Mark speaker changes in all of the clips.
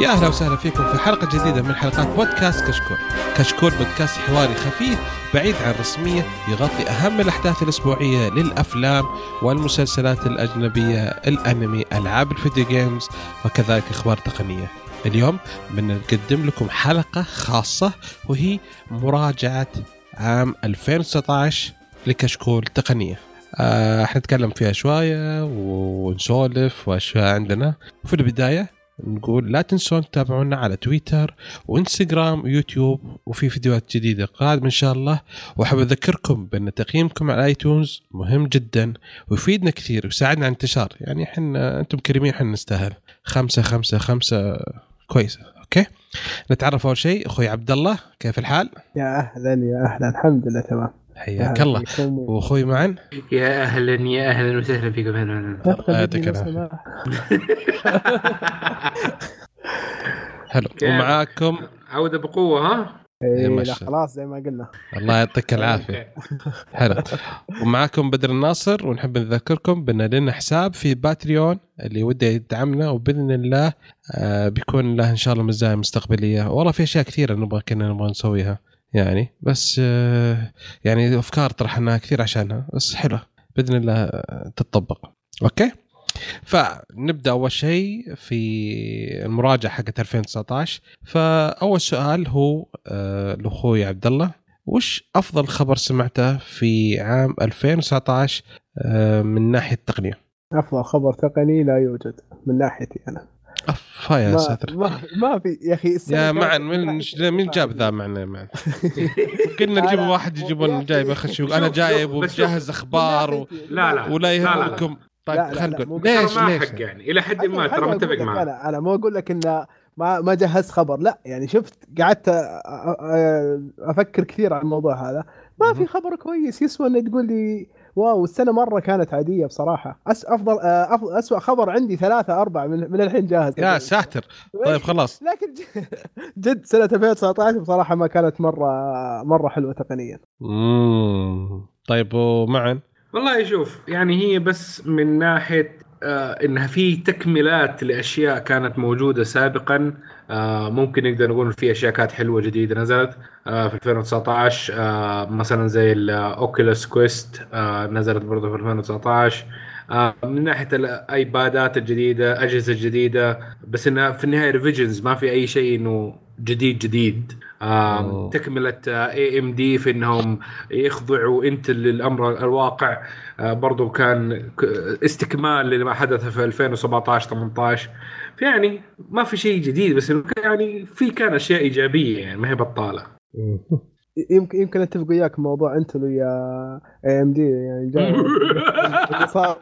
Speaker 1: يا أهلا وسهلا فيكم في حلقة جديدة من حلقات بودكاست كشكول. كشكول بودكاست حواري خفيف بعيد عن الرسميه يغطي أهم الأحداث الأسبوعية للأفلام والمسلسلات الأجنبية، الأنمي، ألعاب الفيديو جيمز وكذلك أخبار تقنية. اليوم بنقدم لكم حلقة خاصة وهي مراجعة عام 2019 لكشكول تقنية. آه، حنتكلم فيها شوية ونسولف وأشياء عندنا. وفي البداية نقول لا تنسون تتابعونا على تويتر وإنستغرام ويوتيوب وفي فيديوهات جديدة قادمة إن شاء الله. وأحب أذكركم بأن تقييمكم على iTunes مهم جدا ويفيدنا كثير ويساعدنا على الانتشار. يعني إحنا أنتم كريمين إحنا نستاهل. خمسة خمسة خمسة كويسة. okay؟ نتعرف أول شيء. أخوي عبد الله كيف الحال؟
Speaker 2: يا أهلا يا أهلا. الحمد لله تمام.
Speaker 1: حياك الله. وأخوي معا
Speaker 3: يا أهلا يا أهلا وسهلا فيكم.
Speaker 1: الله. يعطيك العافيه حلو ومعاكم.
Speaker 3: عودة بقوة ها؟
Speaker 2: إيه لا خلاص زي ما قلنا.
Speaker 1: الله يعطيك العافية. حلو ومعاكم بدر الناصر ونحب نذكركم بأن لنا حساب في باتريون اللي وده يدعمنا وبإذن الله آه بيكون له إن شاء الله مزايا مستقبلية. والله في أشياء كثيرة نبغى كنا نبغى نسويها. يعني. بس آه يعني أفكار طرحناها كثير عشانها بس حلوة. بإذن الله تتطبق. okay؟ فنبدأ أول شيء في المراجعة حقت 2019 فأول سؤال هو آه لأخوي عبد الله وش أفضل خبر سمعته في عام 2019 آه من ناحية التقنية؟
Speaker 2: أفضل خبر تقني لا يوجد من ناحيتي أنا.
Speaker 1: اف يا ساتر.
Speaker 2: ما, ما في يا أخي
Speaker 1: يا معن من مين جاب ذا معنا معن. كنا نجيب واحد يجيبون جايب خشوق أنا جايب ومجهز أخبار و...
Speaker 3: لا لا.
Speaker 1: ولا يهمكم. طيب خلينا نقول ليش
Speaker 3: ما
Speaker 1: ليش؟
Speaker 3: حق يعني. إلى حد ما ترى متفق معك.
Speaker 2: أنا أنا مو أقول لك انه ما ما جهزت خبر. لا يعني شفت قعدت أفكر كثير عن الموضوع هذا. ما في خبر كويس. يسوى انك تقول لي واو السنة مرة كانت عادية بصراحة. أس أفضل أفضل اسوء خبر عندي ثلاثة أربعة من, من الحين جاهز.
Speaker 1: يا ساتر. طيب خلاص.
Speaker 2: لكن جد سنة 2019 بصراحة ما كانت مرة مرة حلوة تقنيا.
Speaker 1: امم طيب ومعن
Speaker 3: والله شوف يعني هي بس من ناحية آه إنها في تكملات لأشياء كانت موجودة سابقا. آه ممكن نقدر نقول في أشياء كانت حلوة جديدة نزلت. آه في 2019 آه مثلا زي الاوكيولوس كويست آه نزلت برضه في 2019 آه من ناحية ال iPadات الجديدة أجهزة جديده بس إنها في النهاية revisions ما في أي شيء إنه جديد جديد. آه تكملة AMD في إنهم يخضعوا Intel للأمر الواقع. آه برضو كان استكمال لما حدث في 2017 18 يعني ما في شيء جديد بس يعني في كان أشياء إيجابية يعني ما هي بطالة.
Speaker 2: يمكن يمكن أتفق وياك موضوع Intel ويا AMD يعني اللي صار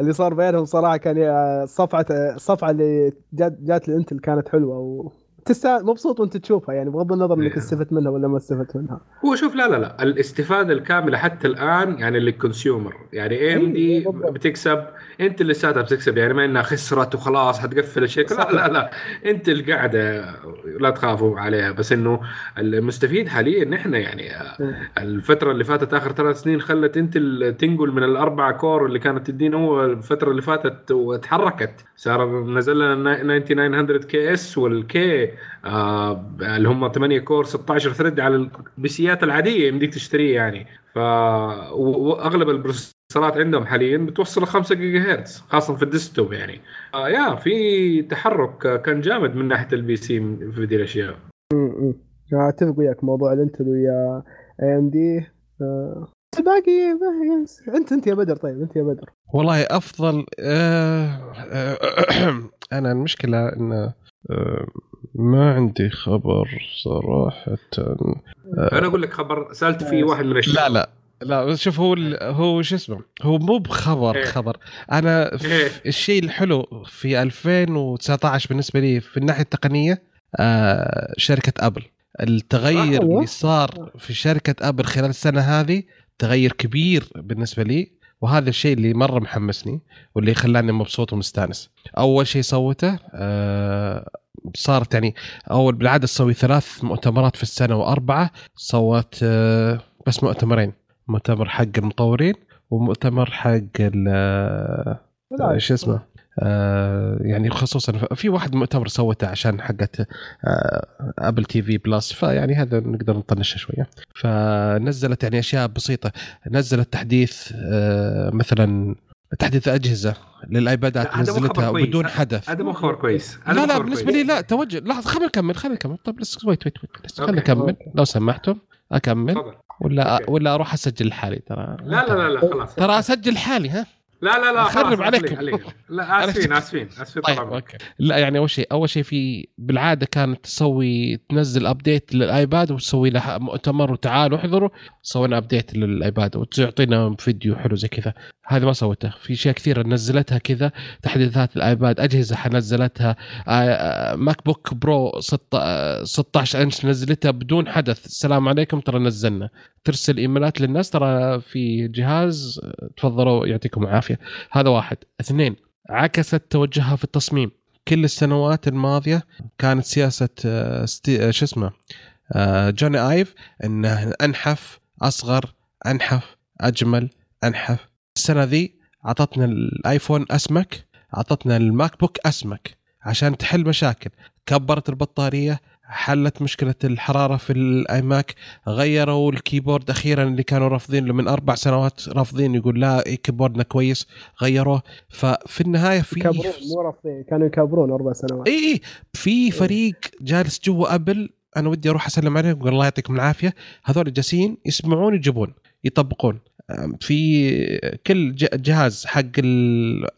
Speaker 2: اللي صار بينهم صراحة كان الصفعه الصفعه اللي جات جات ل Intel كانت حلوة و... تستاهل مبسوط وانت تشوفها يعني بغض النظر انك استفدت منها ولا ما استفدت منها.
Speaker 3: هو شوف لا لا لا الاستفادة الكاملة حتى الآن يعني لل consumer يعني AMD بتكسب Intel اللي لساتها بتكسب يعني ما إنها خسرت وخلاص حتقفل الشركة لا لا لا Intel اللي قاعدة لا تخافوا عليها. بس إنه المستفيد حاليا نحن يعني الفترة اللي فاتت آخر ثلاث سنين خلت إنت تنقل من الأربع core اللي كانت تدينا هو الفترة اللي فاتت وتحركت. صار نزل لنا 9900 KS وال K آه اللي هم 8 core 16 thread على البيسيات العادية يمديك تشتريه يعني. ف وأغلب ال processorات عندهم حاليا بتوصل ل 5 جيجا هرتز خاصة في ال desktop يعني. آه يا في تحرك كان جامد من ناحية ال PC في ذي الأشياء.
Speaker 2: امم أتفق وياك موضوع الانتل ويا AMD الباقي انت أنت يا بدر طيب أنت يا بدر.
Speaker 1: والله أفضل آه آه أنا المشكلة إن ما عندي خبر صراحة.
Speaker 3: أنا أقول لك خبر سألت فيه واحد من الشباب
Speaker 1: لا لا لا شوف هو هو شو اسمه؟ هو مو بخبر
Speaker 3: إيه.
Speaker 1: خبر. أنا
Speaker 3: إيه.
Speaker 1: الشيء الحلو في 2019 بالنسبة لي في الناحية التقنية آه شركة أبل. التغير
Speaker 2: آه،
Speaker 1: اللي صار في شركة أبل خلال السنة هذه تغير كبير بالنسبة لي وهذا الشيء اللي مرة محمسني واللي خلاني مبسوط ومستانس. أول شيء صوته آه صارت يعني أول بالعادة تسوي ثلاث مؤتمرات في السنة وأربعة صوت آه بس مؤتمرين مؤتمر حق المطورين ومؤتمر حق ال- آه، شو اسمه؟ آه يعني خصوصا في واحد مؤتمر سوته عشان حقت آه Apple TV Plus فيعني هذا نقدر نطنشه شوية. فنزلت يعني أشياء بسيطة نزلت تحديث آه مثلا تحديث أجهزة للآيبادات نزلتها بدون حدث.
Speaker 3: هذا مو خبر كويس.
Speaker 1: لا لا بالنسبة لي لا توجه. لحظه خلينا نكمل خلينا نكمل. طيب بس wait wait wait خلينا نكمل. لو سمحتم أكمل. ولا okay. ولا أروح أسجل لحالي ترى.
Speaker 3: لا لا لا, لا خلاص.
Speaker 1: ترى أسجل حالي ها؟
Speaker 3: لا لا لا
Speaker 1: أخرب عليكم.
Speaker 3: لا آسفين آسفين آسفين
Speaker 1: طيب okay. لا يعني أول شيء أول شيء في بالعادة كانت تسوي تنزل update للآيباد وتسوي له مؤتمر وتعالوا احضروا سوينا update للآيباد وتعطينا فيديو حلو زي كذا. هذا ما سوته في أشياء كثيرة نزلتها كذا تحديثات الايباد أجهزة نزلتها MacBook Pro 16 انش نزلتها بدون حدث. السلام عليكم ترى نزلنا. ترسل إيميلات للناس ترى في جهاز تفضلوا يعطيكم العافية. هذا واحد. اثنين عكست توجهها في التصميم. كل السنوات الماضية كانت سياسة آه، ستي... شو اسمه آه، جوني آيف إنه أنحف أصغر أنحف أجمل أنحف. السنة ذي أعطتنا الآيفون أسمك أعطتنا الماك بوك أسمك عشان تحل مشاكل. كبرت البطارية حلت مشكلة الحرارة في ال iMac غيروا الكيبورد أخيرا اللي كانوا رافضين له من أربع سنوات رافضين يقول لا كيبوردنا كويس غيروه. ففي النهاية في
Speaker 2: يكبرون مو رافضين كانوا يكبرون أربع سنوات.
Speaker 1: إي إي في. فريق جالس جوا أبل أنا ودي أروح أسلم عليهم الله يعطيكم العافية. هذول جالسين يسمعون يجيبون يطبقون. في كل جهاز حق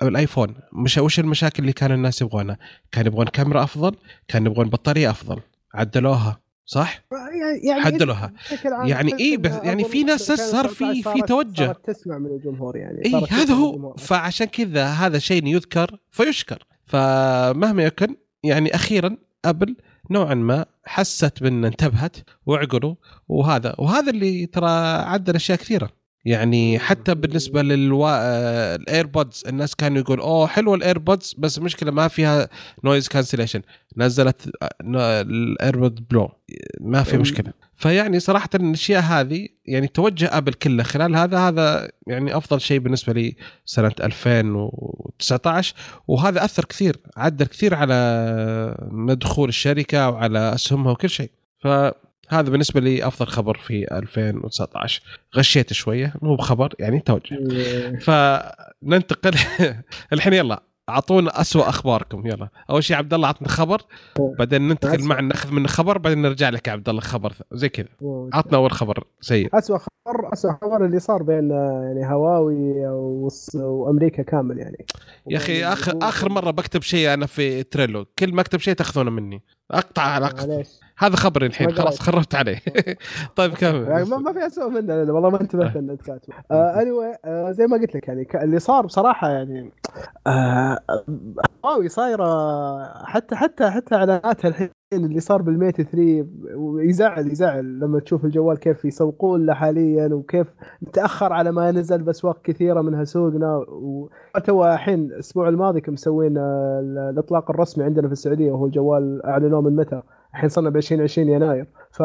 Speaker 1: الأيفون مش وش المشاكل اللي كان الناس يبغونها؟ كان يبغون كاميرا أفضل كان يبغون بطارية أفضل. عدلوها صح؟ يعني عدلوها يعني اي بس يعني في ناس صار في في توجه. صارت
Speaker 2: تسمع من الجمهور يعني
Speaker 1: اي هذا هو. فعشان كذا هذا شيء يذكر فيشكر. فمهما يكن يعني أخيرا أبل نوعا ما حست بأن انتبهت وعقلوا وهذا وهذا اللي ترى عدل أشياء كثيرة. يعني حتى بالنسبة لل AirPods الناس كانوا يقول أوه حلوة ال AirPods بس المشكلة ما فيها noise cancellation نزلت ال AirPod برو ما في مشكلة. فيعني صراحة الأشياء هذه يعني توجه أبل كله خلال هذا هذا يعني أفضل شيء بالنسبة لي سنة 2019 وهذا أثر كثير عدل كثير على مدخول الشركة وعلى أسهمها وكل شيء. ف هذا بالنسبة لي أفضل خبر في 2019 غشيت شوية مو بخبر يعني توجه. فننتقل. الحين يلا أعطونا أسوأ أخباركم يلا. أول شيء عبد الله عطنا خبر بعدين ننتقل معا ناخذ منه خبر بعدين نرجع لك يا عبد الله خبر زي كذا. عطنا أول خبر سيء.
Speaker 2: أسوأ خبر أسوأ خبر اللي صار بين يعني هواوي وأمريكا كامل يعني.
Speaker 1: يا أخي اخر آخر مرة بكتب شيء أنا في تريلو كل ما أكتب شيء تأخذونه مني. أقطع على أقطع. هذا خبري الحين خلاص خربت عليه. طيب كمل.
Speaker 2: يعني ما في اسوء منه والله ما انتبهت ان انت كاتبه اني زي ما قلت لك يعني اللي صار بصراحة يعني هواوي صايرة حتى حتى حتى إعلاناتها الحين اللي صار بالميت 3 يزعل يزعل لما تشوف الجوال كيف يسوقون له حاليا وكيف تأخر على ما نزل باسواق كثيرة منها سوقنا. وتو الحين الأسبوع الماضي كنا مسوين الإطلاق الرسمي عندنا في السعودية وهو الجوال أعلنوه من متى؟ الحين صرنا ب 2020 يناير. ف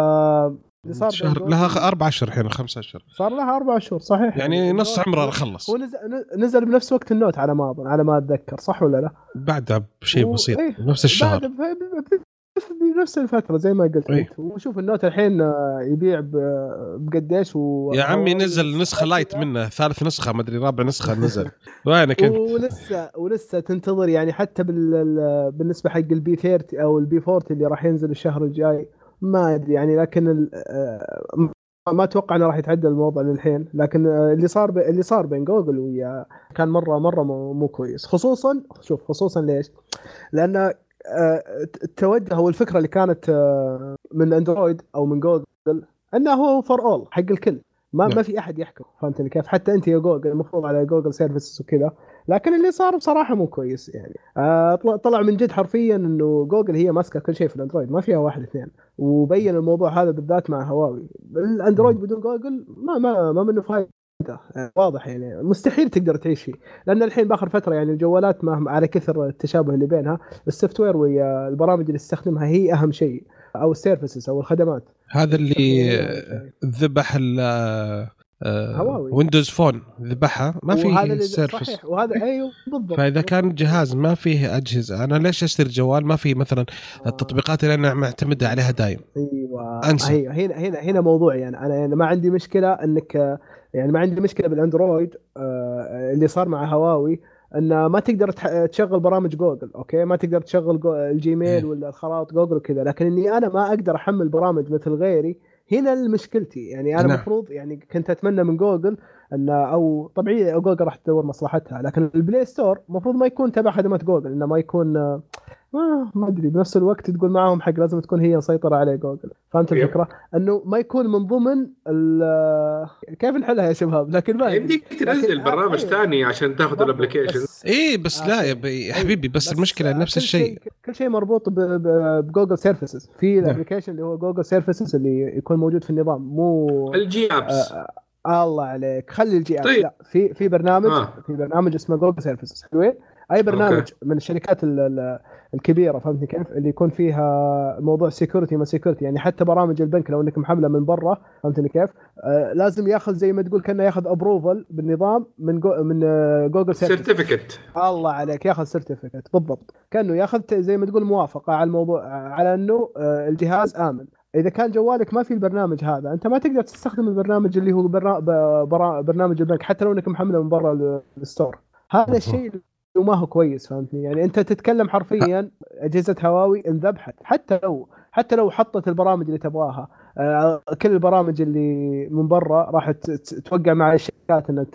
Speaker 1: صار شهر لها أربع اشهر الحين خمسة اشهر
Speaker 2: صار لها أربع اشهر صحيح.
Speaker 1: يعني نص عمره خلص
Speaker 2: ونزل نزل بنفس وقت النوت على ما أظن على ما أتذكر صح ولا لا؟
Speaker 1: بعدها بشيء بسيط إيه. نفس الشهر.
Speaker 2: بنفس الفترة زي ما قلت إيه؟ وشوف النوت الحين يبيع بقديش و...
Speaker 1: يا عمي نزل نسخة lite منه ثالث نسخة ما أدري رابع نسخة نزل. وينك أنت؟
Speaker 2: ولسه ولسه تنتظر يعني حتى بال... بالنسبة حق ال P30 أو ال P40 اللي راح ينزل الشهر الجاي. ما أدري يعني لكن ما أتوقع إنه راح يتعدل الموضوع للحين. لكن اللي صار ب... اللي صار بين جوجل ويا كان مرة مرة مو, مو كويس. خصوصا شوف خصوصا ليش؟ لأن التوجه أو الفكرة اللي كانت آه، من أندرويد أو من جوجل إنه هو for all حق الكل. ما نعم. ما في أحد يحكم فهمتني كيف؟ حتى أنت يا جوجل المفروض على Google services وكذا. لكن اللي صار بصراحة مو كويس يعني. آه طلع من جد حرفيا إنه جوجل هي ماسكة كل شيء في الأندرويد ما فيها واحد اثنين. وبين الموضوع هذا بالذات مع هواوي. الأندرويد بدون جوجل ما ما ما منه فايدة. واضح يعني. مستحيل تقدر تعيش فيه لأن الحين بآخر فترة يعني الجوالات مهما على كثر التشابه اللي بينها ال software والبرامج اللي تستخدمها هي أهم شيء أو ال services أو الخدمات.
Speaker 1: هذا اللي ذبح
Speaker 2: هواوي.
Speaker 1: Windows Phone ذبحها. ما في service
Speaker 2: صحيح وهذا أيوه بالضبط.
Speaker 1: فإذا كان الجهاز ما فيه أجهزة أنا ليش أشتري جوال؟ ما في مثلا التطبيقات اللي أنا معتمدة عليها دايم.
Speaker 2: أيوه.
Speaker 1: أنسى.
Speaker 2: هي هنا هنا هنا موضوعي يعني أنا يعني ما عندي مشكلة إنك يعني ما عندي مشكلة بالأندرويد آه، اللي صار مع هواوي إن ما تقدر تشغل برامج جوجل okay ما تقدر تشغل الجيميل
Speaker 1: إيه.
Speaker 2: ولا الخرائط جوجل وكذا لكن إني أنا ما أقدر أحمل برامج مثل غيري هنا مشكلتي يعني أنا
Speaker 1: نعم.
Speaker 2: المفروض يعني كنت أتمنى من جوجل أو طبيعي جوجل راح تدور مصلحتها لكن ال Play Store المفروض ما يكون تبع خدمات جوجل إنه ما يكون آه، ما ما أدري بنفس الوقت تقول معاهم حق لازم تكون هي مسيطرة عليه جوجل فهمت
Speaker 3: yep.
Speaker 2: الفكرة؟ إنه ما يكون من ضمن ال- كيف نحلها يا شباب لكن ما.
Speaker 3: يمديك تنزل
Speaker 2: لكن-
Speaker 3: برامج
Speaker 2: أيوه.
Speaker 3: ثاني عشان تاخذ.
Speaker 2: ال
Speaker 3: application
Speaker 2: بس-
Speaker 1: اي بس
Speaker 2: آه،
Speaker 1: لا. يا
Speaker 2: أيوة.
Speaker 1: حبيبي بس, المشكلة
Speaker 2: آه،
Speaker 1: نفس الشيء
Speaker 2: شيء كل شيء مربوط ب- ب- ب Google services في
Speaker 1: نعم.
Speaker 2: ال application اللي هو Google services اللي يكون موجود في النظام مو
Speaker 3: ال G apps
Speaker 2: آه آه الله عليك. خلي ال G
Speaker 3: طيب.
Speaker 2: لا في في برنامج
Speaker 3: آه.
Speaker 2: في برنامج اسمه Google services حلوين؟ أي برنامج
Speaker 3: okay.
Speaker 2: من الشركات ال- ال- الكبيرة فهمتني كيف؟ اللي يكون فيها موضوع security ما security يعني حتى برامج البنك لو إنك محملة من برا فهمتني كيف؟ آه لازم ياخذ زي ما تقول كأنه ياخذ approval بالنظام من جو من جوجل
Speaker 3: certificate
Speaker 2: الله عليك. ياخذ certificate بالضبط. كأنه ياخذ زي ما تقول موافقة على الموضوع على إنه آه، الجهاز آمن. إذا كان جوالك ما في البرنامج هذا أنت ما تقدر تستخدم البرنامج اللي هو برنا... ب- برا... برنامج البنك حتى لو إنك محمله من برا ال- ال store هذا الشيء اللي ما هو كويس فهمتني؟ يعني أنت تتكلم حرفيا أجهزة هواوي انذبحت حتى لو حتى لو حطت البرامج اللي تبغاها. آه، كل البرامج اللي من برا راح توقع مع الشركات إنها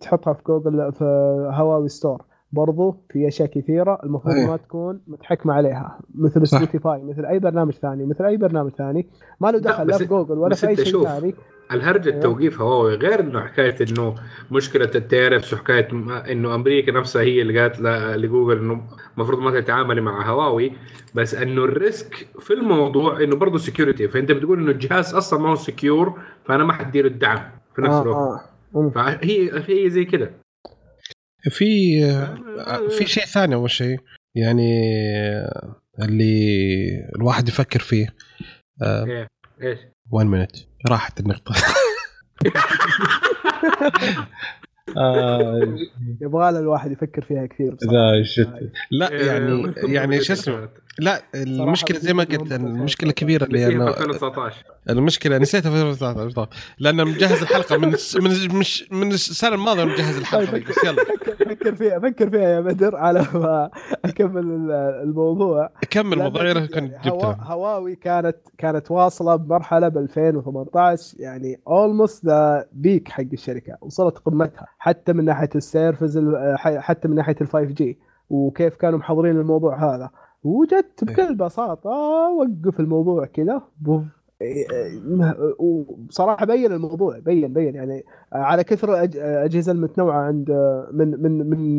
Speaker 2: تحطها في جوجل في هواوي store برضو في أشياء كثيرة المفروض
Speaker 1: أيه.
Speaker 2: ما تكون متحكمة عليها مثل. سبوتيفاي مثل أي برنامج ثاني مثل أي برنامج ثاني ما له دخل لا في جوجل ولا في
Speaker 3: أي
Speaker 2: شيء
Speaker 3: شوف،
Speaker 2: ثاني
Speaker 3: الهرجة
Speaker 2: أيوه.
Speaker 3: التوقيف هواوي غير إنه حكاية إنه مشكلة ال tariffs وحكاية إنه أمريكا نفسها هي اللي قالت لجوجل إنه المفروض ما تتعاملي مع هواوي بس إنه ال risk في الموضوع إنه برضه security فأنت بتقول إنه الجهاز أصلا ما هو secure فأنا ما حديله الدعم في نفس
Speaker 2: آه
Speaker 3: الوقت
Speaker 2: آه. مم.
Speaker 3: فهي هي زي كده
Speaker 1: في آه، في شيء ثاني أول شيء. يعني آه، اللي الواحد يفكر فيه.
Speaker 3: إيه إيش؟
Speaker 1: 1 مينت راحت النقطة. آه،
Speaker 2: يبغى له الواحد يفكر فيها كثير بصراحة.
Speaker 1: لا
Speaker 3: إيه،
Speaker 1: يعني يعني شو اسمه؟ لا المشكلة زي ما قلت المشكلة
Speaker 3: نسيها
Speaker 1: انه
Speaker 3: 2019
Speaker 1: المشكلة نسيتها في 2019 لأن مجهز الحلقة من من مش من السنة الماضية مجهز الحلقة
Speaker 2: طيب.
Speaker 1: بس يلا.
Speaker 2: فكر فيها فكر فيها يا بدر على ما أكمل ال- الموضوع.
Speaker 1: كمل
Speaker 2: يعني
Speaker 1: كنت جبتها
Speaker 2: هواوي كانت كانت واصلة بمرحلة ب 2018 يعني almost the peak حق الشركة وصلت قمتها حتى من ناحية ال service حتى من ناحية ال 5G وكيف كانوا محضرين الموضوع هذا. وجت بكل بساطه وقف الموضوع كذا. وبصراحه بين الموضوع بين بين يعني على كثر الاجهزه المتنوعة عند من من من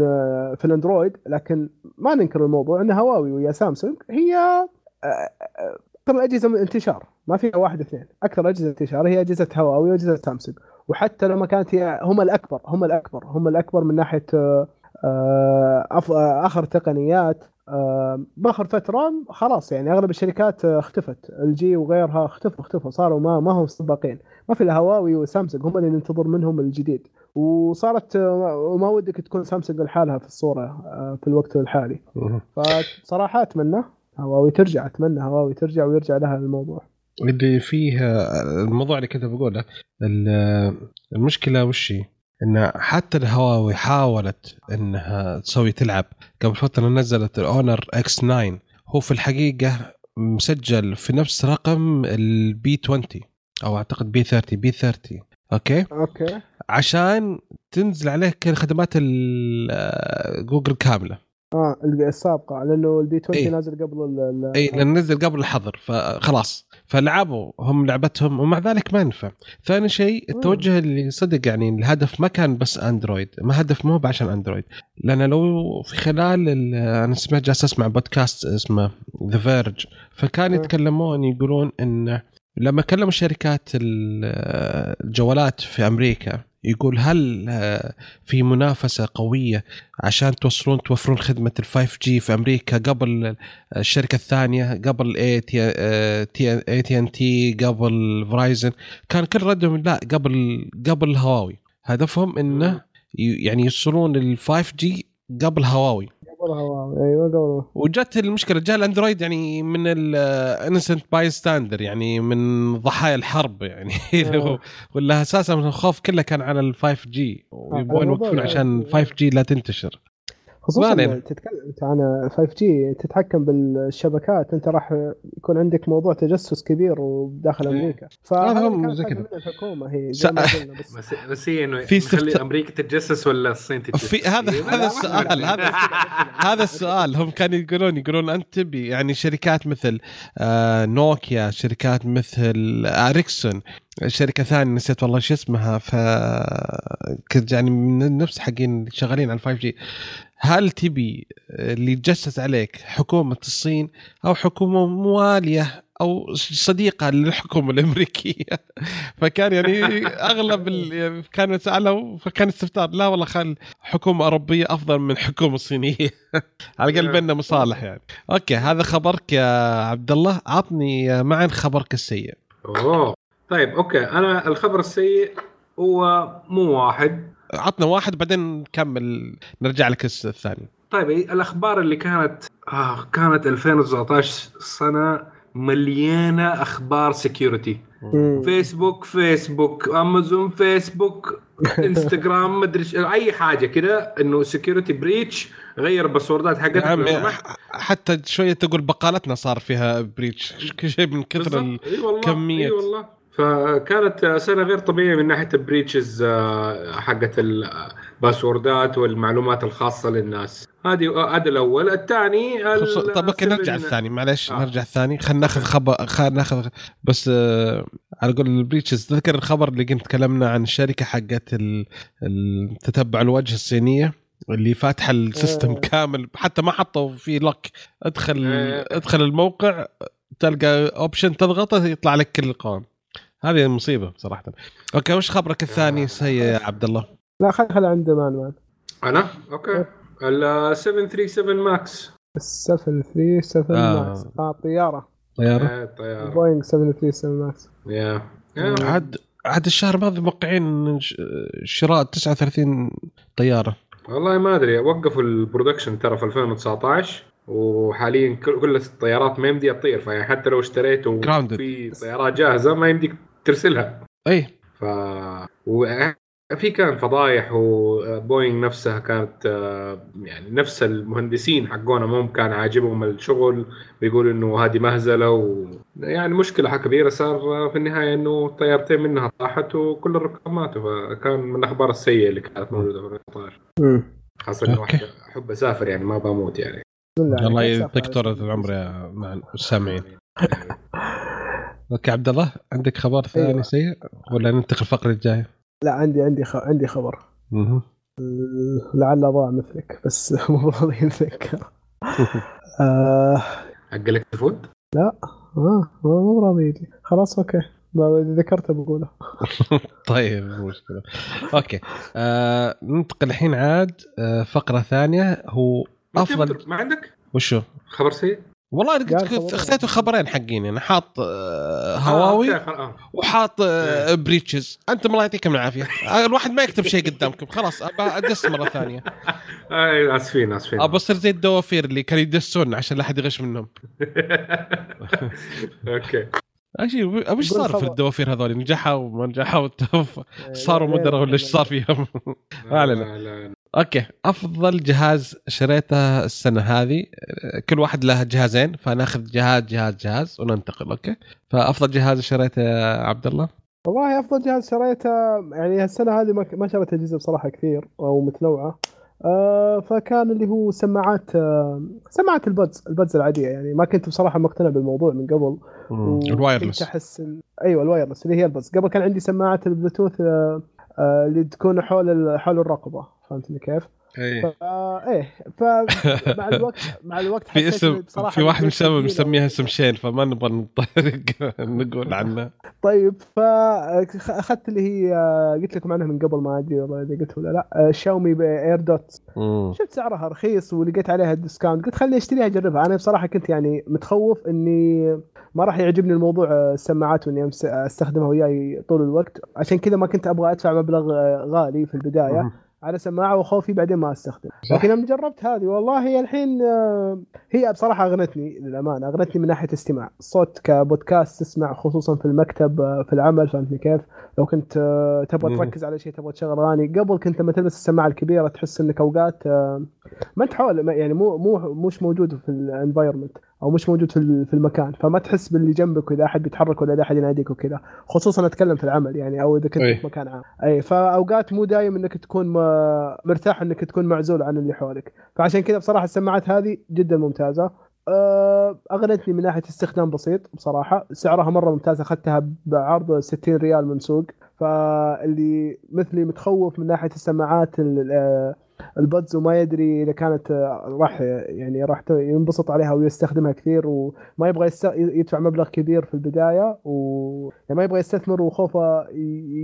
Speaker 2: في الأندرويد لكن ما ننكر الموضوع ان هواوي ويا سامسونج. هي أكثر الاجهزه انتشار ما فيها واحد اثنين. أكثر أجهزة انتشار هي أجهزة هواوي وأجهزة سامسونج. وحتى لما كانت هي هم الأكبر هم الأكبر هم الأكبر من ناحية آخر تقنيات. باخر فتره خلاص يعني أغلب الشركات آه، اختفت. الجي وغيرها اختفوا اختفوا صاروا ما ما هم سباقين. ما في الا هواوي وسامسونج هم اللي ننتظر منهم الجديد. وصارت آه، وما ودك تكون سامسونج لحالها في الصورة آه، في الوقت الحالي. فصراحة أتمنى هواوي ترجع أتمنى هواوي ترجع ويرجع لها الموضوع.
Speaker 1: اللي فيه الموضوع اللي كنت بقوله ال- المشكلة وش هي؟ إن حتى الهواوي حاولت إنها تسوي تلعب. قبل فترة نزلت ال Honor X9 هو في الحقيقة مسجل في نفس رقم ال P20 أو أعتقد P30 P30 okay?
Speaker 2: Okay.
Speaker 1: عشان تنزل عليه كل خدمات ال- جوجل كاملة.
Speaker 2: آه السابقة لأنه ال P20
Speaker 1: إيه.
Speaker 2: نازل قبل ال-
Speaker 1: اي لأن نزل قبل الحظر فخلاص. فلعبوا هم لعبتهم ومع ذلك ما ينفع ثاني شيء التوجه اللي صدق يعني الهدف ما كان بس أندرويد ما هدف مو عشان أندرويد. لأن لو في خلال ال- أنا سمعت جالس أسمع بودكاست اسمه The Verge فكان. يتكلمون يقولون إن لما كلموا شركات ال- الجوالات في أمريكا يقول هل آه، في منافسة قوية عشان توصلون توفرون خدمة ال 5G في أمريكا قبل الشركة الثانية قبل اي تي ان تي قبل Verizon كان كل ردهم لا قبل قبل هواوي. هدفهم إنه يعني يوصلون ال 5G قبل هواوي.
Speaker 2: قبل هواوي أيوه قبل.
Speaker 1: وجت المشكلة جاء الأندرويد يعني من ال innocent bystander يعني من ضحايا الحرب يعني.
Speaker 2: آه.
Speaker 1: ولا أساسا الخوف كله كان على ال 5G ويبغون
Speaker 2: الموضوع
Speaker 1: يوقفون
Speaker 2: يعني-
Speaker 1: عشان 5G لا تنتشر.
Speaker 2: خصوصا. تتكلم انت عن 5G تتحكم بالشبكات أنت راح يكون عندك موضوع تجسس كبير وداخل
Speaker 3: إيه.
Speaker 2: أمريكا
Speaker 1: هذا
Speaker 2: فهذا
Speaker 1: هم
Speaker 2: اللي كانت
Speaker 1: زي كذا.
Speaker 2: الحكومة هي زي ما
Speaker 1: س-
Speaker 2: قلنا بس
Speaker 3: بس بس هي إنه
Speaker 1: في استفت-
Speaker 3: أمريكا تتجسس ولا الصين تتجسس؟
Speaker 1: في هذا
Speaker 3: إيه،
Speaker 1: هذا السؤال. هذا هذا السؤال هم كانوا يقولون يقولون أنت تبي يعني شركات مثل آه نوكيا شركات مثل اريكسون شركة ثانية نسيت والله شو اسمها ف كنت يعني من نفس حقين شغالين على 5G هل تبي اللي يتجسس عليك حكومة الصين أو حكومة موالية أو صديقة للحكومة الأمريكية؟ فكان يعني أغلب يعني كانوا سالوا فكان استفسار لا والله خل حكومة أوروبية أفضل من حكومة صينية. على الأقل بيننا مصالح يعني. okay هذا خبرك يا عبد الله عطني معا خبرك السيء.
Speaker 3: أوه. طيب okay. أنا الخبر السيء هو مو واحد.
Speaker 1: عطنا واحد بعدين نكمل نرجع لك الس- الثاني
Speaker 3: طيب الأخبار اللي كانت آه كانت 2019 سنة مليانة أخبار
Speaker 2: security.
Speaker 3: فيسبوك فيسبوك امازون فيسبوك انستغرام مدري أي حاجة كده إنه security breach غير الباسوردات حقتك سمحت.
Speaker 1: حتى شوية تقول بقالتنا صار فيها breach كل شيء من كثر ال...
Speaker 3: بالضبط. إي والله
Speaker 1: كمية.
Speaker 3: اي والله فكانت سنه غير طبيعية من ناحية ال breaches آه، حقت الباسوردات والمعلومات الخاصة للناس. هذه هذا الأول. الثاني
Speaker 1: طب أوكي نرجع الثاني معلش
Speaker 3: آه.
Speaker 1: نرجع الثاني. خلينا ناخذ خبر خلينا ناخذ بس آه على قول ال breaches تذكر الخبر اللي كنت تكلمنا عن الشركة حقت تتبع الوجه الصينية اللي فاتحة ال system
Speaker 2: آه.
Speaker 1: كامل. حتى ما حطوا فيه لك ادخل
Speaker 3: آه.
Speaker 1: ادخل الموقع تلقى option تضغطه يطلع لك كل القوائم هذه مصيبة صراحة. أوكي وش خبرك الثاني سيء يا عبد الله
Speaker 2: لا خلي خلي عند معن معن
Speaker 3: أنا؟ أوكي. ال 737 ماكس
Speaker 2: 737
Speaker 1: آه.
Speaker 2: ماكس آه طيارة.
Speaker 1: طيارة؟
Speaker 3: آه، طيارة.
Speaker 2: بوينغ 737 ماكس
Speaker 3: يا.
Speaker 1: عاد عاد الشهر الماضي موقعين ش- شراء 39 طيارة.
Speaker 3: والله ما أدري وقفوا ال production ترى في 2019 وحاليا كل كل الطيارات ما يمدي تطير فيعني حتى لو اشتريت
Speaker 1: grounded.
Speaker 3: في طيارات جاهزة ما يمديك ترسلها.
Speaker 1: إي.
Speaker 3: ف و... في كان فضايح وبوينغ نفسها كانت آه، يعني نفس المهندسين حقونا هم كان عاجبهم الشغل بيقولوا إنه هذه مهزلة و يعني مشكلة كبيرة صار في النهاية إنه طيارتين منها طاحت وكل الركاب ماتوا فكان من الأخبار السيئة اللي كانت موجودة في القطار
Speaker 2: امم
Speaker 1: خاصة
Speaker 3: إنه أحب أسافر يعني ما بموت يعني.
Speaker 1: الله يعطيك طول العمر يا مع السامعين أوكي عبد الله عندك خبر ثاني
Speaker 2: أيوة.
Speaker 1: سيء؟ ولا ننتقل الفقرة الجاية؟
Speaker 2: لا عندي عندي خ... عندي خبر.
Speaker 1: مهم.
Speaker 2: لعل ضاع مثلك بس مو راضي يتذكر آه.
Speaker 3: حق لك فود
Speaker 2: آه مو راضي يجي. خلاص أوكي. ذكرته بقوله.
Speaker 1: طيب مو مشكلة. أوكي. آه ننتقل الحين عاد آه فقرة ثانية. هو أفضل
Speaker 3: ما عندك؟
Speaker 1: وشو؟
Speaker 3: خبر سيء؟
Speaker 1: والله
Speaker 2: قال
Speaker 1: قلت
Speaker 2: خبرين.
Speaker 1: اخترت خبرين حقين أنا حاط آه
Speaker 3: آه،
Speaker 1: هواوي
Speaker 3: آه.
Speaker 1: وحاط breaches أنتم الله يعطيكم العافية. الواحد ما يكتب شيء قدامكم. خلاص أبى أدس مرة ثانية.
Speaker 3: آه، آسفين آسفين.
Speaker 1: أبى أصير زي الدوافير اللي كانوا يدسون عشان لا أحد يغش منهم.
Speaker 3: أوكي.
Speaker 1: اشي وش
Speaker 2: قول
Speaker 1: صار في. الدوافير هذول؟ نجحوا وما نجحوا؟ صاروا مدراء ولا
Speaker 2: إيش
Speaker 1: صار فيهم؟ ما علينا. أوكي. أفضل جهاز شريته السنة هذه كل واحد له جهازين فناخذ جهاز جهاز جهاز وننتقل أوكي. فأفضل جهاز شريته يا عبد الله؟
Speaker 2: والله أفضل جهاز شريته يعني السنة هذه ما شريت أجهزة بصراحة كثير أو متنوعة. آه فكان اللي هو سماعات آه سماعات ال buds ال buds العادية. يعني ما كنت بصراحة مقتنع بالموضوع من قبل. ال
Speaker 1: wireless.
Speaker 2: أحس أيوه ال wireless اللي هي ال buds قبل كان عندي سماعات البلوتوث آه اللي تكون حول حول الرقبة. فهمتني كيف؟ فا إيه فمع الوقت مع الوقت
Speaker 1: في اسم في واحد مسميها اسم شين فما نبغى نطرق نقول عنه.
Speaker 2: طيب فاخذت اللي هي قلت لكم عنها من قبل ما أدري والله إذا قلت ولا لا. شاومي باير دوت. شفت سعرها رخيص ولقيت عليها discount قلت خليني أشتريها أجربها. أنا بصراحة كنت يعني متخوف إني ما راح يعجبني الموضوع آه، السماعات وإني أستخدمها وياي طول الوقت. عشان كذا ما كنت أبغى أدفع مبلغ آه، غالي في البداية.
Speaker 1: مم.
Speaker 2: على سماعه وخوفي بعدين ما استخدم
Speaker 1: صح.
Speaker 2: لكن لما جربت هذه والله هي الحين آه، هي بصراحة أغنتني للامانه أغنتني من ناحية استماع الصوت كبودكاست تسمع خصوصا في المكتب آه، في العمل فهمتني كيف لو كنت آه، تبغى. تركز على شيء تبغى تشغل اغاني قبل كنت لما تلبس السماعة الكبيرة تحس إنك أوقات ما انت حول يعني مو مو مش موجود في الانفايرمنت أو مش موجود في في المكان. فما تحس باللي جنبك وإذا أحد بيتحرك ولا اذا أحد يناديك وكذا. خصوصا أتكلم في العمل يعني أو إذا كنت
Speaker 1: أي.
Speaker 2: في مكان عام. أي فأوقات مو دايم إنك تكون مرتاح إنك تكون معزول عن اللي حولك. فعشان كذا بصراحة السماعات هذه جدا ممتازة. أه، أغنتني من ناحية استخدام بسيط بصراحة. سعرها مرة ممتاز أخذتها بعرض 60 ريال من سوق. فاللي مثلي متخوف من ناحية السماعات ال- آه، البادز وما يدري إذا كانت آه، راح يعني راح ينبسط عليها ويستخدمها كثير وما يبغى يدفع مبلغ كبير في البداية و يعني ما يبغى يستثمر وخوفه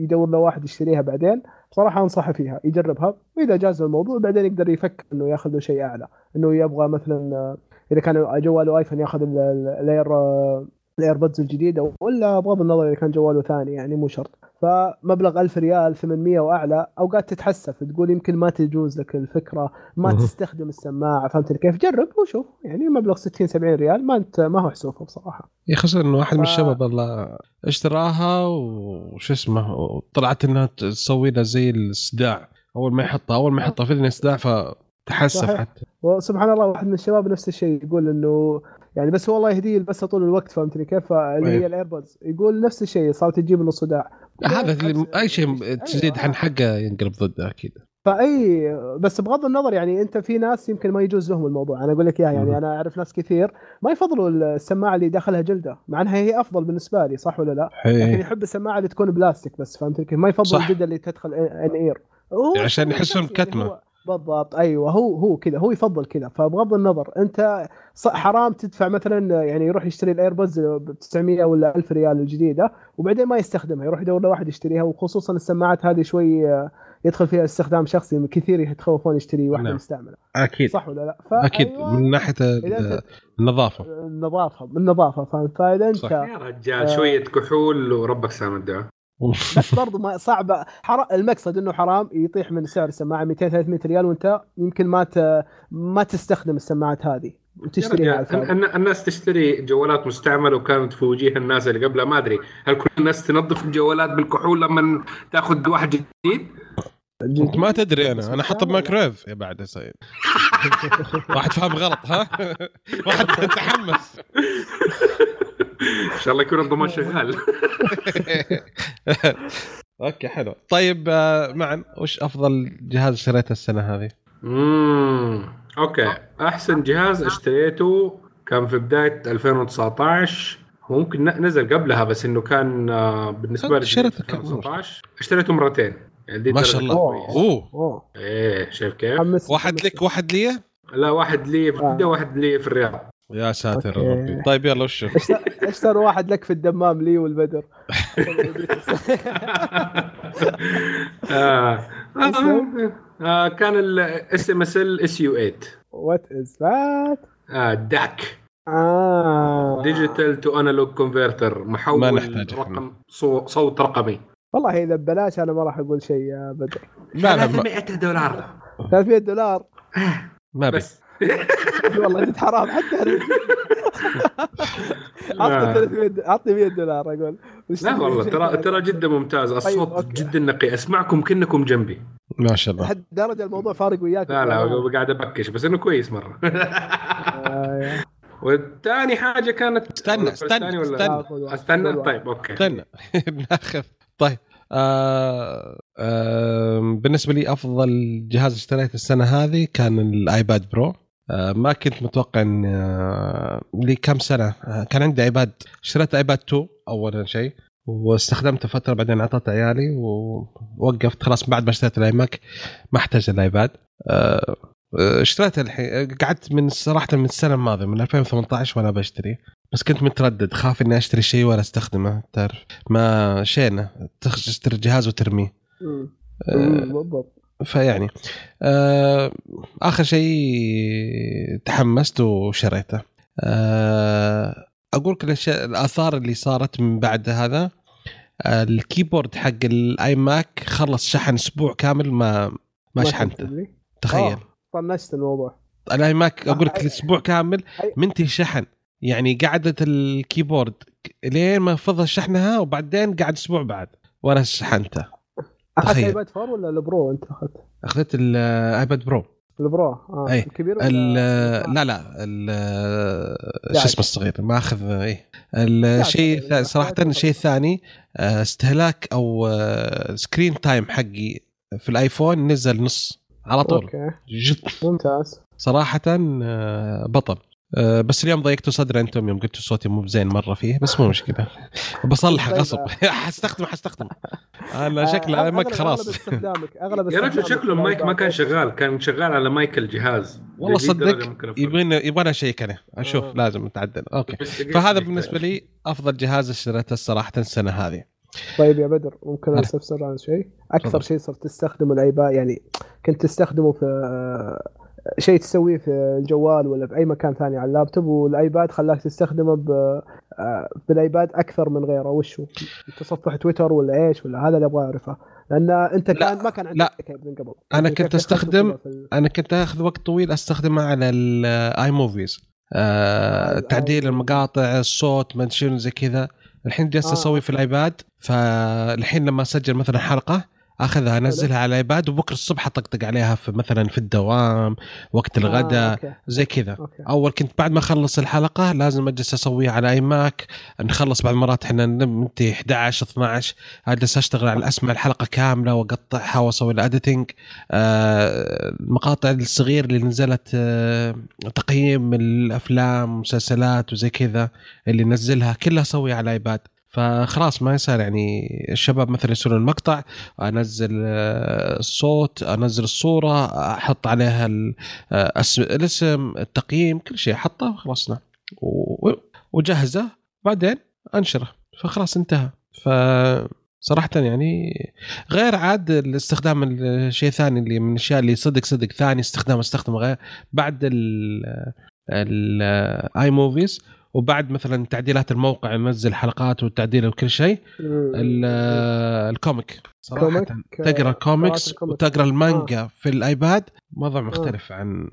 Speaker 2: يدور له واحد يشتريها بعدين. بصراحة أنصحه فيها يجربها وإذا جاز الموضوع بعدين يقدر يفكر إنه ياخذ له شيء أعلى إنه يبغى مثلا آه، إذا كان جواله آيفون ياخذ ال- ال- ال Air آه، ال AirPods الجديدة ولا بغض النظر إذا كان جواله ثاني يعني مو شرط. فمبلغ 1000 ريال 800 وأعلى أوقات تتحسف تقول يمكن ما تجوز لك الفكرة ما. تستخدم السماعة فهمت كيف؟ جرب وشوف. يعني مبلغ 60 70 ريال ما انت ما هو حسوفه بصراحة.
Speaker 1: يا خسر إنه واحد من
Speaker 2: ف-
Speaker 1: الشباب الله اشتراها وش اسمه وطلعت إنها تسوي له زي الصداع أول ما يحطها أول ما يحطها في اذن صداع فتحسف. حتى.
Speaker 2: وسبحان الله واحد من الشباب نفس الشيء يقول إنه يعني بس هو الله يهديه يلبسها طول الوقت فهمتني كيف اللي. هي الايربودز يقول نفس الشيء صارت تجيب له صداع
Speaker 1: هذا أي شيء
Speaker 2: أيوه.
Speaker 1: تزيد عن حقه ينقلب ضده أكيد
Speaker 2: فأي بس بغض النظر يعني أنت في ناس يمكن ما يجوز لهم الموضوع أنا أقول لك
Speaker 1: إياها.
Speaker 2: يعني أنا أعرف ناس كثير ما يفضلوا السماعة اللي داخلها جلدة مع إنها هي أفضل بالنسبة لي صح ولا لا؟ لكن. يحب السماعة اللي تكون بلاستيك بس فهمت كيف؟ ما يفضل. الجلده اللي تدخل in ear
Speaker 1: عشان
Speaker 2: هو
Speaker 1: يحسون
Speaker 2: بالضبط. أيوه هو هو كذا هو يفضل كذا. فبغض النظر أنت حرام تدفع مثلا يعني يروح يشتري ال AirPods ب 900 ولا 1000 ريال الجديدة وبعدين ما يستخدمها يروح يدور له واحد يشتريها وخصوصا السماعات هذه شوي آه، يدخل فيها استخدام شخصي كثير يتخوفون يشتري واحدة
Speaker 1: نعم.
Speaker 2: مستعملة.
Speaker 1: أكيد.
Speaker 2: صح ولا لا؟
Speaker 1: أكيد من
Speaker 2: ناحية
Speaker 1: النظافة.
Speaker 2: النظافة النظافة فاهم؟ فإذا أنت
Speaker 1: صح.
Speaker 3: يا رجال شوية كحول وربك سامع الدعاء.
Speaker 2: بس برضو ما صعبة حرام المقصد إنه حرام يطيح من سعر السماعة 200 300 ريال وأنت يمكن ما ت... ما تستخدم السماعات هذه وتشتريها.
Speaker 3: الن- الناس تشتري جوالات مستعملة وكانت في وجيه الناس اللي قبلها ما أدري هل كل الناس تنظف الجوالات بالكحول لما تاخذ واحد جديد؟
Speaker 1: أنت ما تدري أنا. أنا حاطه. بمايكرويف يا بعد يا سيد. واحد فاهم غلط ها؟ واحد تحمس
Speaker 3: إن شاء الله يكون الضمان شغال.
Speaker 1: أوكي حلو. طيب آه، معن وش أفضل جهاز اشتريته السنة هذه؟
Speaker 3: امم أوكي. أحسن جهاز اشتريته كان في بداية 2019 هو ممكن نزل قبلها بس إنه كان آه، بالنسبة لي
Speaker 1: اشتريته كم؟
Speaker 3: 2019 اشتريته مرتين. يعني دي
Speaker 1: ما شاء الله
Speaker 3: كويس.
Speaker 1: أوه
Speaker 2: أوه
Speaker 3: إيه شايف كيف؟
Speaker 2: حمس
Speaker 1: واحد
Speaker 2: حمس.
Speaker 1: لك واحد لي
Speaker 3: لا واحد لي في
Speaker 2: آه.
Speaker 3: واحد لي في الرياض
Speaker 1: يا ساتر. يا ربي طيب يلا وش
Speaker 2: اشتر- اشترى واحد لك في الدمام لي والبدر
Speaker 3: آه. آه. كان ال SMSL SU 8
Speaker 2: what is
Speaker 3: that DAC
Speaker 2: آه
Speaker 3: digital to analog converter محول
Speaker 1: ما نحتاج إحنا.
Speaker 3: رقم صو- صوت رقمي
Speaker 2: والله إذا ببلاش أنا ما راح أقول شيء يا بدر.
Speaker 1: لا لا ما,
Speaker 3: 300 دولار.
Speaker 2: 300 دولار؟
Speaker 1: ما
Speaker 3: بس.
Speaker 2: والله جد حرام حتى أنا. عطني 300 عطني 100 دولار أقول.
Speaker 3: لا والله ترى ترى جدا ممتاز. الصوت
Speaker 2: أوكي.
Speaker 3: جدا نقي. أسمعكم كأنكم جنبي.
Speaker 1: ما شاء الله.
Speaker 2: لحد درجه الموضوع فارق وياك.
Speaker 3: لا لا قاعد أبكش بس إنه كويس
Speaker 2: مرة.
Speaker 3: والثاني حاجة كانت
Speaker 1: استنى، استنى، استنى.
Speaker 3: استنى
Speaker 2: خذ واحد.
Speaker 3: طيب أوكي.
Speaker 1: استنى. ناخذ طيب آه آه بالنسبة لي أفضل جهاز اشتريته السنة هذه كان الآيباد برو. آه ما كنت متوقع إن آه لي كم سنة آه كان عندي آيباد اشتريت آيباد 2 اول شيء واستخدمته فترة بعدين اعطيته عيالي ووقفت خلاص بعد ما اشتريت الآيماك ما احتاج الايباد آه، اشتريتها الحين قعدت من صراحة من السنة الماضية من 2018 وأنا بشتري. بس كنت متردد خاف إني أشتري شيء ولا أستخدمه تعرف. ماشينة تشتري الجهاز وترميه. آه،
Speaker 2: بالضبط.
Speaker 1: فيعني آه آخر شيء تحمست وشريته. آه أقول لك الأشياء الآثار اللي صارت من بعد هذا. آه الكيبورد حق الاي ماك خلص شحن أسبوع كامل ما ما شحنته؟ تخيل.
Speaker 2: آه، طنشت الموضوع.
Speaker 1: الاي ماك أقول لك
Speaker 2: آه،
Speaker 1: الأسبوع كامل منتهي شحن يعني قعدت الكيبورد لين ما فضل شحنها وبعدين قعد أسبوع بعد وأنا شحنته أخذت.
Speaker 2: ايباد 4 ولا البرو أنت أخذت؟
Speaker 1: أخذت الايباد برو
Speaker 2: البرو آه
Speaker 1: أي.
Speaker 2: الكبير ولا
Speaker 1: لا لا شو اسمه الصغير؟ ما أخذ اي الشيء
Speaker 2: صراحة
Speaker 1: الشيء الثاني آه، استهلاك أو آه، screen time حقي في الآيفون نزل نص. على طول. جد.
Speaker 2: ممتاز.
Speaker 1: صراحة آه، بطل. آه، بس اليوم ضيقتوا صدر أنتم يوم قلتوا صوتي مو بزين مرة فيه بس مو مشكلة. بصلح
Speaker 2: طيب،
Speaker 1: غصب. حستخدم حستخدم أنا شكله
Speaker 2: آه،
Speaker 1: ماك
Speaker 2: أغلب-
Speaker 1: خلاص.
Speaker 2: أغلب
Speaker 3: يا رجل شكله المايك ما كان. شغال كان شغال على مايك الجهاز
Speaker 1: والله صدق. يبغى يبغى أ check أنا
Speaker 2: أشوف.
Speaker 1: لازم نتعدل.
Speaker 3: okay.
Speaker 1: فهذا. بالنسبة لي أفضل جهاز اشتريته صراحة السنة هذه.
Speaker 2: طيب يا بدر ممكن. استفسر عن شيء
Speaker 1: أكثر.
Speaker 2: شيء صرت تستخدمه الايباد يعني كنت تستخدمه في شيء تسويه في الجوال ولا باي مكان ثاني على اللابتوب والأيباد خلاك تستخدمه ب... آه، بالأيباد أكثر من غيره وش هو؟ تصفح تويتر ولا إيش ولا هذا اللي أبغى أعرفه لأن أنت
Speaker 1: لا،
Speaker 2: كان ما كان
Speaker 1: لا.
Speaker 2: عندك ايباد من قبل
Speaker 1: أنا
Speaker 2: يعني
Speaker 1: كنت
Speaker 2: في ال-
Speaker 1: أنا كنت آخذ وقت طويل أستخدمه على ال iMovies
Speaker 2: آه،
Speaker 1: تعديل
Speaker 2: الآي-
Speaker 1: المقاطع الصوت ما شنو زي كذا الحين جالس
Speaker 2: آه،
Speaker 1: أسوي في الآيباد فالحين لما أسجل مثلا حلقة أخذها أنزلها على الإيباد وبكرة الصبح أطقطق عليها في مثلا في الدوام وقت
Speaker 2: آه،
Speaker 1: الغداء
Speaker 2: okay.
Speaker 1: زي كذا. أول كنت بعد ما أخلص الحلقة لازم أجلس أسويها على اي ماك نخلص بعض المرات إحنا ننتهي 11 12 أجلس أشتغل على اسمع الحلقة كاملة وأقطعها وأسوي ال editing آه المقاطع الصغير اللي نزلت آه تقييم الأفلام والمسلسلات وزي كذا اللي نزلها كلها أسويها على الايباد فخلاص ما يصير يعني الشباب مثلا يسوون المقطع انزل آه، الصوت انزل الصورة أحط عليها ال- آه، اسم الاسم التقييم كل شيء احطه وخلصنا و- وجهزه بعدين انشره فخلاص انتهى ف صراحة يعني غير عاد الاستخدام الشيء ثاني اللي من الاشياء اللي صدق صدق ثاني استخدام استخدم غير بعد ال ال iMovies وبعد مثلا تعديلات الموقع ننزل حلقات والتعديل وكل شيء ال- ال comic. صراحة
Speaker 2: comic،
Speaker 1: تقرأ
Speaker 2: ال
Speaker 1: comics.
Speaker 2: ال
Speaker 1: comic. وتقرأ المانجا في الآيباد موضوع مختلف عن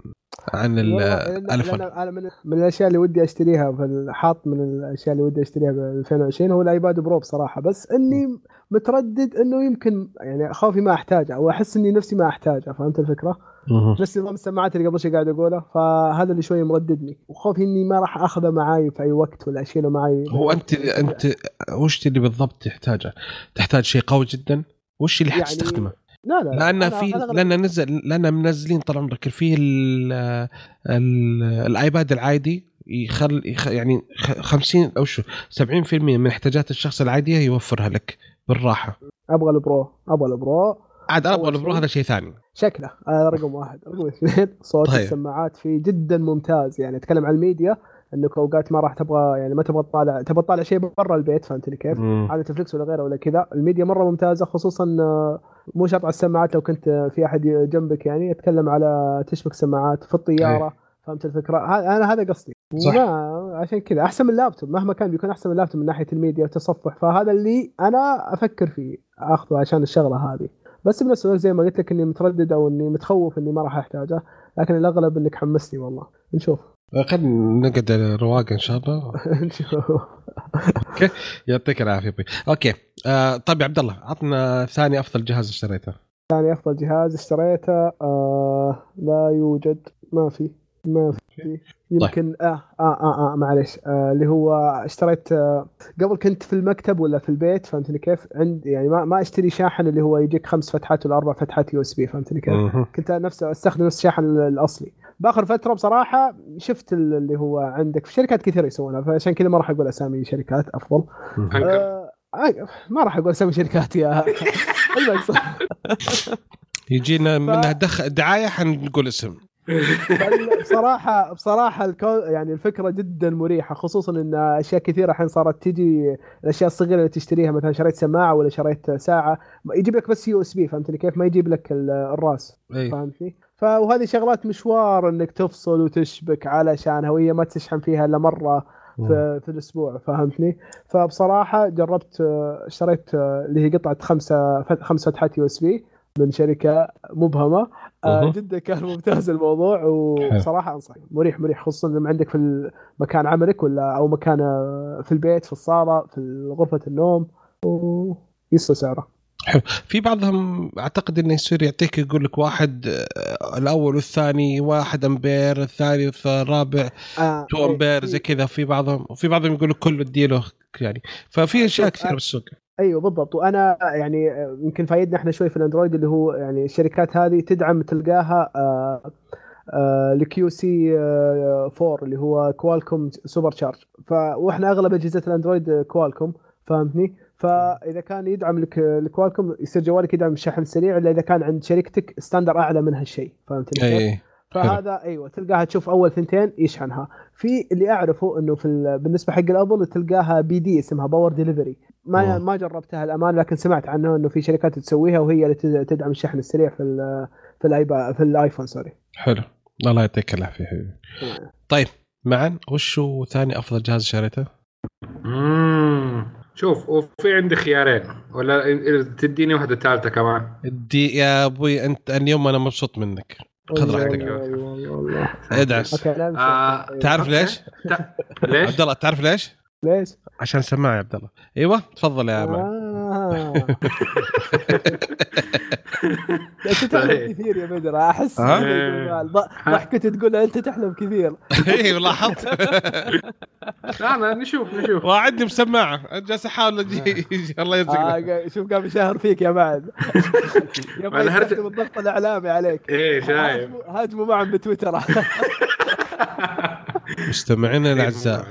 Speaker 1: عن ال-
Speaker 2: والله لأن-
Speaker 1: الايفون
Speaker 2: لأن أنا من, من الأشياء اللي ودي أشتريها حاط من الأشياء اللي ودي أشتريها ب 2020 هو الآيباد برو بصراحة. بس إني متردد إنه يمكن يعني خوفي ما أحتاجه أو أحس إني نفسي ما أحتاجه فهمت
Speaker 1: الفكرة؟
Speaker 2: نفس نظام السماعات اللي قبل شوي قاعد اقوله فهذا اللي شوي مرددني. وخوفي إني ما راح أخذه معاي في أي وقت ولا اشيله معاي.
Speaker 1: هو انت أنت وش اللي بالضبط تحتاجه؟ تحتاج شيء قوي جدا؟ وش اللي
Speaker 2: يعني
Speaker 1: حتستخدمه؟
Speaker 2: لا لا لأن
Speaker 1: في لأن نزل لأن منزلين طال عمرك في ال ال الآيباد العادي يخل يخ يعني خ- 50 أو شو 70% من احتياجات الشخص العاديه يوفرها لك بالراحة.
Speaker 2: أبغى البرو أبغى البرو.
Speaker 1: عاد
Speaker 2: أبغى
Speaker 1: البرو هذا شيء ثاني.
Speaker 2: شكله رقم واحد. رقم اثنين صوت
Speaker 1: طيب.
Speaker 2: السماعات فيه جدا ممتاز. يعني أتكلم عن الميديا انك اوقات ما راح تبغى يعني ما تبغى تطالع تبغى تطالع شيء برا البيت فهمتني كيف؟
Speaker 1: مم.
Speaker 2: على نتفلكس ولا غيره ولا كذا الميديا مرة ممتازة خصوصا آه، مو شرط على السماعات لو كنت آه، في أحد جنبك يعني اتكلم على تشبك سماعات في الطيارة فهمت الفكرة؟ أنا هذا قصدي
Speaker 1: صح.
Speaker 2: عشان كذا أحسن من اللابتوب مهما كان بيكون أحسن من اللابتوب من ناحية الميديا والتصفح فهذا اللي أنا أفكر فيه أخذه عشان الشغلة هذه بس بنفس الوقت زي ما قلت لك إني متردد أو إني متخوف إني ما راح أحتاجه لكن الأغلب إنك حمسني والله نشوف
Speaker 1: خلينا نقعد على رواق إن شاء الله.
Speaker 2: نشوف
Speaker 1: يعطيك العافية أبوي. أوكي. آه طيب يا عبد الله عطنا ثاني أفضل جهاز اشتريته.
Speaker 2: ثاني أفضل جهاز اشتريته آه لا يوجد. ما في. ما في. يمكن آه, آه آه آه معلش آه اللي هو اشتريت آه قبل كنت في المكتب ولا في البيت فهمتني كيف؟ عند يعني ما ما اشتري شاحن اللي هو يجيك خمس فتحات ولا أربع فتحات USB فهمتني كيف؟ كنت نفسه أستخدم نفس الشاحن الأصلي. باخر فترة بصراحة شفت ال- اللي هو عندك في شركات كثيرة يسوونها فعشان كذا ما راح أقول أسامي شركات
Speaker 3: أفضل.
Speaker 2: آه آه، ما راح أقول أسامي شركات يا
Speaker 1: يجينا منها دخ دعاية حنقول اسم.
Speaker 2: بصراحة بصراحة الكو يعني الفكرة جدا مريحة خصوصا إن أشياء كثيرة الحين صارت تجي الأشياء الصغيرة اللي تشتريها مثلا شريت سماعة ولا شريت ساعة يجيب لك بس USB فهمتني؟ كيف ما يجيب لك ال- الراس
Speaker 1: اي
Speaker 2: فهمتني؟ ف وهذه شغلات مشوار إنك تفصل وتشبك علشانها وهي ما تشحن فيها إلا مرة في, في الأسبوع فهمتني؟ فبصراحة جربت اشتريت اللي هي قطعة خمسة فت- خمس فتحات USB من شركة مبهمة.
Speaker 1: مهم.
Speaker 2: جدا كان ممتاز الموضوع وبصراحه أنصح. مريح مريح خصوصا لما عندك في مكان عملك ولا أو مكان آه، في البيت في الصالة في غرفة النوم ويسوى سعرة.
Speaker 1: في بعضهم أعتقد إنه يصير يعطيك يقول لك واحد آه، الأول والثاني واحد أمبير الثالث الرابع
Speaker 2: آه
Speaker 1: 2 أمبير زي كذا. في بعضهم وفي بعضهم يقول لك كله اديله يعني. ففي أشياء كثير بالسوق.
Speaker 2: أيوه بالضبط. وأنا يعني آه، يمكن فايدنا إحنا شوي في الأندرويد اللي هو يعني الشركات هذه تدعم تلقاها آه، ال QC 4 اللي هو كوالكوم super charge ف وإحنا أغلب أجهزة الأندرويد آه، كوالكوم فهمتني؟ فإذا كان يدعم لك الكوالكوم يصير جوالك يدعم الشحن السريع إلا إذا كان عند شركتك standard أعلى من هالشيء. فهمتني كيف؟
Speaker 1: اي
Speaker 2: فهذا أيوه تلقاها تشوف أول ثنتين يشحنها. في اللي أعرفه إنه في ال- بالنسبة حق الأبل تلقاها PD اسمها power delivery ما
Speaker 1: أوه.
Speaker 2: ما جربتها الامانه لكن سمعت عنه إنه في شركات تسويها وهي اللي تد- تدعم الشحن السريع في ال في الايبا في الآيفون sorry.
Speaker 1: حلو. الله يعطيك العافية حبيبي. طيب معا وش هو ثاني أفضل جهاز شريته؟
Speaker 3: شوف وفي عندي خيارين ولا تديني واحدة ثالثة كمان
Speaker 1: دي يا أبوي أنت اليوم أنا مبسوط منك خذ راحتك. ادعس
Speaker 3: آه،.
Speaker 1: تعرف. ليش؟
Speaker 3: ليش؟
Speaker 1: عبد الله تعرف ليش؟
Speaker 2: ليش؟
Speaker 1: عشان سماعه يا عبد الله. إيوه تفضل يا معن
Speaker 2: آه. أنت تحلم
Speaker 3: طيب.
Speaker 2: كثير يا بدر أحس
Speaker 1: ها؟
Speaker 2: كذا يقول ض- ضحكته تقول أنت تحلم كثير.
Speaker 1: اي لاحظت.
Speaker 3: لا لا نشوف نشوف.
Speaker 1: وعندي مسماعه جالس أحاول الله
Speaker 2: آه
Speaker 1: يرزقنا
Speaker 2: قا- شوف قام يشهر فيك يا بعد. يبغى يستخدم الضغط الإعلامي عليك.
Speaker 3: إيه شايف.
Speaker 2: هاجموا- هاجموا معهم بتويتر
Speaker 1: مستمعينا الأعزاء.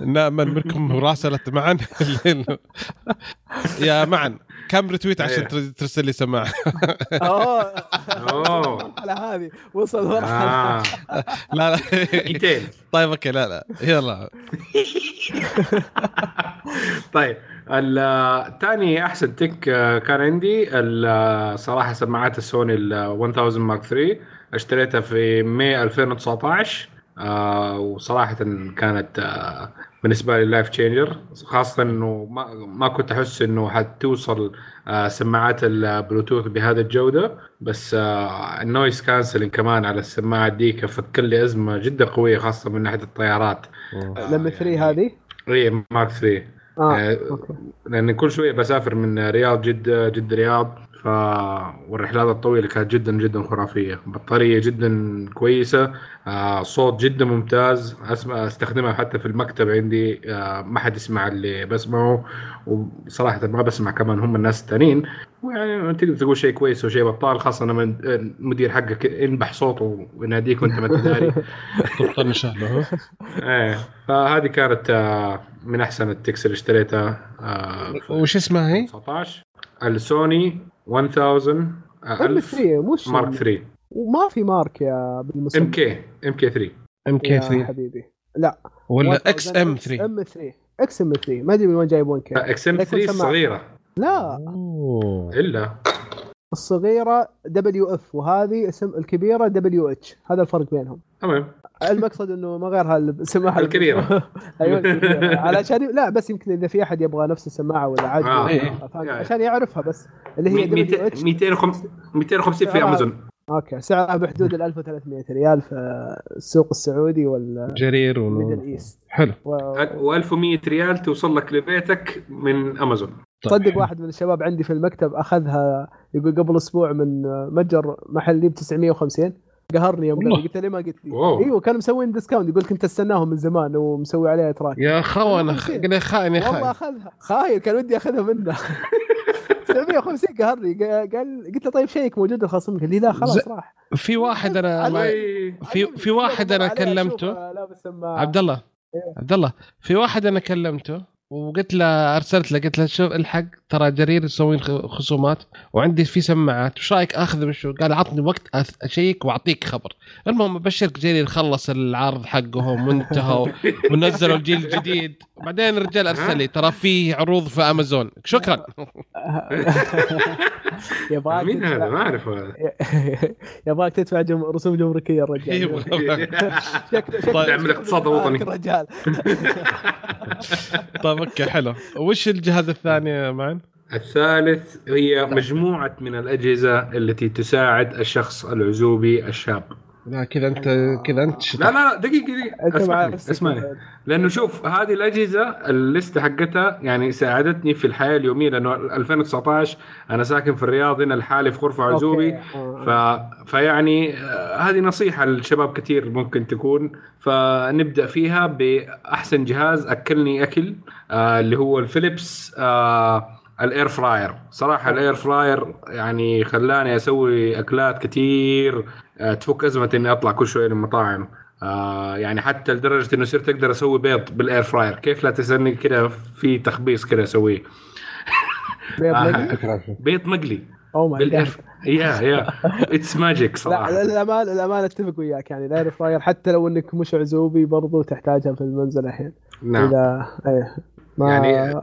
Speaker 1: نامل منكم مراسلة معا. يا معن كم رتويت عشان
Speaker 3: إيه.
Speaker 1: تر- ترسل لي سماعة؟
Speaker 2: أوه.
Speaker 3: أوه.
Speaker 2: المرحله هذه. وصل مرحله
Speaker 3: آه.
Speaker 1: لا لا.
Speaker 3: 200
Speaker 1: طيب okay لا لا. يلا.
Speaker 3: طيب الثاني أحسن tech آه، كان عندي ال- آه، صراحة سماعات السوني ال 1000 Mark 3 اشتريتها في May 2019 آه وصراحة كانت آه بالنسبة لي life changer خاصة إنه ما, ما كنت أحس إنه حتوصل آه سماعات البلوتوث بهذه الجودة بس آه ال noise cancelling كمان على السماعة ديك فك لي أزمة جدا قوية خاصة من ناحية الطيارات.
Speaker 2: لما 3 هذه؟
Speaker 3: اي Mark 3
Speaker 2: آه
Speaker 3: آه،
Speaker 2: okay.
Speaker 3: لأن كل شوية بسافر من رياض جدة جدة رياض. ف والرحلات الطويلة كانت جدا جدا خرافية. بطارية جدا كويسة آه صوت جدا ممتاز. أسمع أستخدمها حتى في المكتب عندي. آه ما حد يسمع اللي بسمعه وصراحة ما بسمع كمان هم الناس الثانيين ويعني تقدر تقول شيء كويس وشيء بطال خاصة لما المدير حقك ينبح صوته ويناديك وأنت ما انت داري
Speaker 1: تبطل شهله
Speaker 3: إيه فهذه كانت آه، من أحسن التكس اللي اشتريتها آه،
Speaker 1: وش اسمها هي؟
Speaker 3: 19 السوني 1000 آه،
Speaker 2: ام
Speaker 3: 1000
Speaker 2: 3 مش
Speaker 3: مارك 3
Speaker 2: وما في مارك يا بالمسمى.
Speaker 3: ام كي ام كي 3
Speaker 1: ام كي
Speaker 2: يا
Speaker 1: 3
Speaker 2: حبيبي. لا.
Speaker 1: ولا إكس ام 3
Speaker 2: ام 3 إكس ام 3 ما أدري من وين جايبون كذا
Speaker 3: إكس ام
Speaker 2: لكن
Speaker 3: 3
Speaker 2: سماعة.
Speaker 3: صغيرة.
Speaker 2: لا.
Speaker 1: أوه.
Speaker 3: إلا.
Speaker 2: الصغيرة دبليو اف وهذه اسم الكبيرة دبليو اتش هذا الفرق بينهم.
Speaker 3: تمام.
Speaker 2: المقصد إنه ما غيرها السماعه
Speaker 3: الكبيرة.
Speaker 2: أيوه الكبيرة. علشان لا بس يمكن إذا في أحد يبغى نفس السماعة ولا عادي.
Speaker 3: آه.
Speaker 1: إيه.
Speaker 3: يعني.
Speaker 2: عشان يعرفها بس. اللي هي WH
Speaker 3: 250 في أمازون.
Speaker 2: okay. سعرها بحدود ال 1300 ريال في السوق السعودي وال Middle
Speaker 1: جرير و...
Speaker 2: East
Speaker 1: حلو.
Speaker 2: و-
Speaker 3: و1100 ريال توصل لك لبيتك من أمازون.
Speaker 1: طيب.
Speaker 2: صدق واحد من الشباب عندي في المكتب أخذها يقول قبل أسبوع من متجر محلي ب 950 قهرني يوم قال. قلت له ليه ما قلت لي. إيوه كانوا مسوين discount يقول كنت استناهم من زمان ومسوي عليها track
Speaker 1: يا خونه خ... قال لي خاين يا
Speaker 2: والله
Speaker 1: خاين.
Speaker 2: أخذها. خايل كان ودي أخذها منه. 750 قهرني. قال قلت له طيب check موجود الخصم. قال لي لا خلاص
Speaker 1: ز-
Speaker 2: راح.
Speaker 1: في واحد
Speaker 3: أنا
Speaker 1: في في واحد أنا كلمته. عبد الله
Speaker 2: إيه.
Speaker 1: عبد الله في واحد أنا كلمته. وقلت له أرسلت له قلت له شوف الحق ترى جرير يسوين خ- خصومات وعندي في سماعات وش رأيك اخذ وشو قال عطني وقت أث- أشيك وأعطيك خبر. المهم أبشرك جرير خلص العرض حقهم وانتهوا ونزلوا الجيل الجديد. بعدين الرجال أرسل لي ترى في عروض في أمازون. شكرا.
Speaker 2: يبغاك
Speaker 3: مين هذا؟
Speaker 2: تدفع
Speaker 3: ما أعرف هذا.
Speaker 2: يبغاك تدفع. رسوم جمركية الرجال. شكله
Speaker 3: نعمل الاقتصاد الوطني.
Speaker 2: الرجال.
Speaker 1: طيب أوكي حلو. وش الجهاز الثاني يا معن؟
Speaker 3: الثالث هي مجموعة من الأجهزة التي تساعد الشخص العزوبي الشاب.
Speaker 1: لا كذا انت كذا أنت
Speaker 3: لا لا لا دقيقة دقيقة. اسمعني اسمعني. لأنه شوف هذه الأجهزة الليستة حقتها يعني ساعدتني في الحياة اليومية لأنه 2019 أنا ساكن في الرياض هنا لحالي في غرفة عزوبي. ف... فيعني آه، هذه نصيحة للشباب كثير ممكن تكون. فنبدأ فيها بأحسن جهاز أكلني أكل. آه اللي هو الفيليبس آه الإير فراير. صراحة الإير فراير يعني خلاني أسوي أكلات كثير آه تفك أزمة إني أطلع كل شوية للمطاعم. آه يعني حتى لدرجة إنه صرت أقدر أسوي بيض بالإير فراير. كيف لا تسألني كذا في تخبيص كذا أسويه.
Speaker 2: بيض. نقي
Speaker 3: بيض مقلي.
Speaker 2: oh
Speaker 3: my
Speaker 2: God
Speaker 3: يا يا. it's magic
Speaker 2: لا
Speaker 3: صراحة.
Speaker 2: الامانه الامانه اتفق وياك. يعني ال air fryer حتى لو إنك مش عزوبي برضو تحتاجها في المنزل الحين.
Speaker 3: نعم.
Speaker 2: إذا إيه. ما
Speaker 3: يعني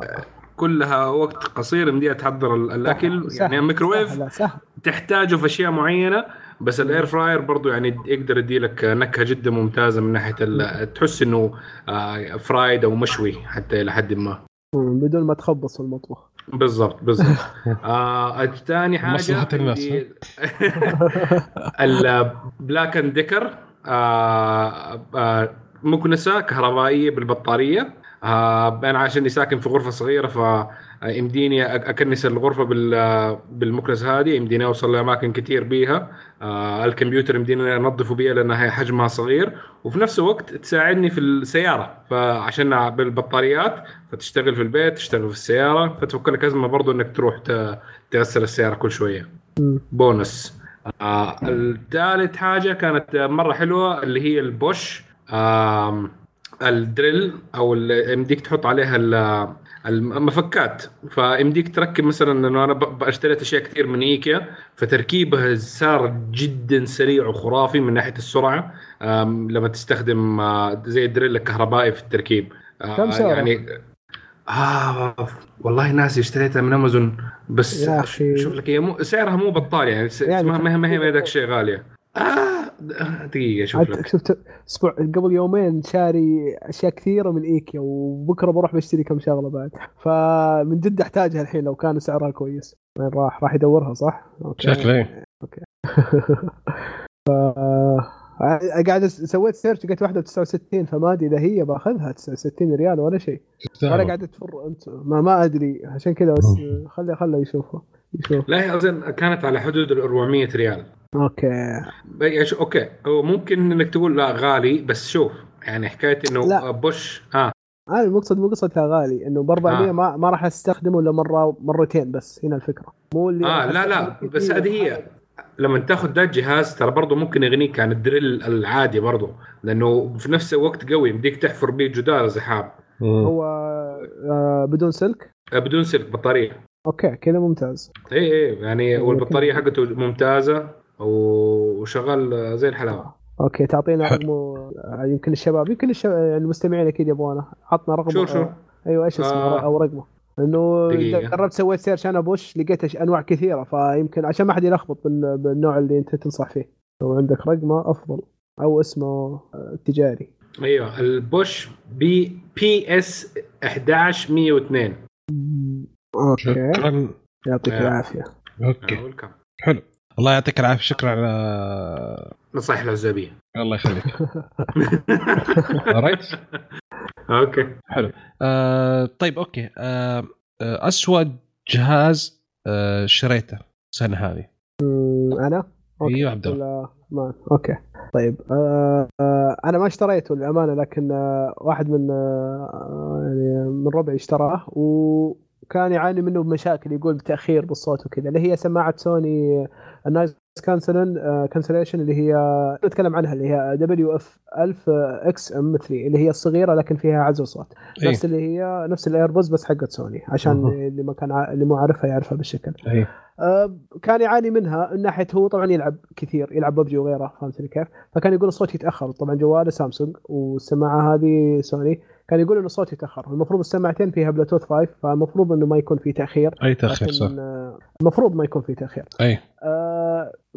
Speaker 3: كلها وقت قصير مديها تحضر ال- الأكل.
Speaker 2: سهل-
Speaker 3: يعني الميكروويف
Speaker 2: سهل سهل.
Speaker 3: تحتاجه في أشياء معينة بس ال air fryer برضو يعني يقدر يدي لك نكهة جدا ممتازة من ناحية ال- تحس إنه آه، fried أو مشوي حتى إلى حد ما.
Speaker 2: بدون ما تخبص في المطبخ.
Speaker 3: بالضبط بالضبط. آه الثاني حاجة
Speaker 1: مصلحة الناس،
Speaker 3: ال Black and Decker آه آه مكنسة كهربائية بالبطارية. آه أنا عشان ساكن في غرفة صغيرة ف يمديني أك- أكنس الغرفة بال بالمكنسه هذه يمديني أوصل لأماكن كثير بيها. آه الكمبيوتر يمديني أنظفه بيها لأنها هي حجمها صغير. وفي نفس الوقت تساعدني في السيارة فعشان بالبطاريات فتشتغل في البيت تشتغل في السيارة. فتفك لك أزمة برضو إنك تروح تغسل السيارة كل
Speaker 2: شوية.
Speaker 3: بونس. آه الثالث حاجة كانت مرة حلوة اللي هي البوش. آم ال drill أو يمديك تحط عليها ال- المفكات. فيمديك تركب مثلا إنه أنا أشتريت أشياء كثير من إيكيا فتركيبها صار جدا سريع وخرافي من ناحية السرعة لما تستخدم آه، زي ال drill الكهربائي في التركيب. آه،
Speaker 2: كم سعره؟
Speaker 3: يعني آه والله ناسي اشتريتها من أمازون. بس. شوف لك هي مو سعرها مو بطال يعني,
Speaker 2: يعني
Speaker 3: ما هي ما هي ما هي ذاك الشيء غالية. آه دقيقة شوف لك.
Speaker 2: شفت أسبوع قبل يومين شاري أشياء كثيرة من إيكيا وبكرة بروح بشتري كم شغلة بعد. فمن جد أحتاجها الحين لو كان سعرها كويس. وين راح؟ راح يدورها صح؟ okay.
Speaker 1: شكله إيه.
Speaker 2: ف قاعد سويت search لقيت واحدة ب 69 فما أدري إذا هي باخذها 69 ريال ولا شيء. ولا قاعد تفر أنت. ما, ما أدري. عشان كذا بس خلي خلي يشوفها يشوف.
Speaker 3: لا هي اظن كانت على حدود ال 400 ريال. okay. okay. هو ممكن إنك تقول لا غالي بس شوف يعني حكاية إنه
Speaker 2: لا.
Speaker 3: بوش آه.
Speaker 2: أنا المقصد مو قصتها غالي إنه ب 400
Speaker 3: آه.
Speaker 2: ما ما راح أستخدمه إلا مره مرتين بس هنا الفكرة. مو اللي آه
Speaker 3: لا لا بس. هذه هي. لما تاخذ ذا الجهاز ترى برضه ممكن يغنيك عن ال drill العادي برضه لأنه في نفس الوقت قوي يمديك تحفر به جدار سحاب
Speaker 2: هو آه بدون سلك؟
Speaker 3: آه، بدون سلك بطارية.
Speaker 2: okay كذا ممتاز.
Speaker 3: اي اي يعني والبطارية حقته ممتازة. وشغال زي الحلاوة.
Speaker 2: okay تعطينا. رقمه آه، يمكن الشباب يمكن الشباب يعني المستمعين أكيد يبغونه. عطنا رقمه
Speaker 3: شو شو؟
Speaker 2: آه، أيوه إيش اسمه؟
Speaker 3: آه.
Speaker 2: أو رقمه. انه. جربت سويت search أنا بوش لقيت أنواع كثيرة فيمكن عشان ما حد يلخبط بال- بالنوع اللي أنت تنصح فيه. لو عندك رقمه أفضل أو اسمه آه، تجاري.
Speaker 3: أيوه ال Bosch PBS 11102
Speaker 1: okay.
Speaker 2: يعطيك
Speaker 3: آه.
Speaker 1: العافية.
Speaker 3: okay.
Speaker 1: حلو. الله يعطيك العافية. شكرا. على
Speaker 3: نصائح العزابية.
Speaker 1: الله يخليك. right
Speaker 3: okay.
Speaker 1: حلو. آه طيب okay. آه آه، اسوء جهاز آه شريته السنة هذه.
Speaker 2: أنا؟ okay.
Speaker 1: أيوه عبد الله.
Speaker 2: ما؟ okay. طيب آه آه أنا ما اشتريته للأمانة لكن آه واحد من آه يعني من ربعي اشتراه وكان يعاني منه بمشاكل يقول بتأخير بالصوت وكذا اللي هي سماعة Sony ال noise cancel cancellation اللي هي نتكلم عنها اللي هي WF 1000 XM 3 اللي هي الصغيرة لكن فيها عزل صوت
Speaker 1: إيه.
Speaker 2: نفس اللي هي نفس ال AirPods بس حقت سوني عشان
Speaker 1: أها.
Speaker 2: اللي ما كان اللي مو عارفها يعرفها بالشكل
Speaker 1: اي
Speaker 2: آه، كان يعاني منها من ناحية هو طبعا يلعب كثير يلعب ببجي وغيره فهمتني كيف؟ فكان يقول الصوت يتأخر طبعا جواله سامسونج والسماعة هذه سوني كان يقول إنه الصوت يتاخر المفروض السماعتين فيها بلوتوث 5 فالمفروض إنه ما يكون في تأخير.
Speaker 1: أي تأخير صح.
Speaker 2: آه، المفروض ما يكون في
Speaker 1: تأخير.
Speaker 2: أي.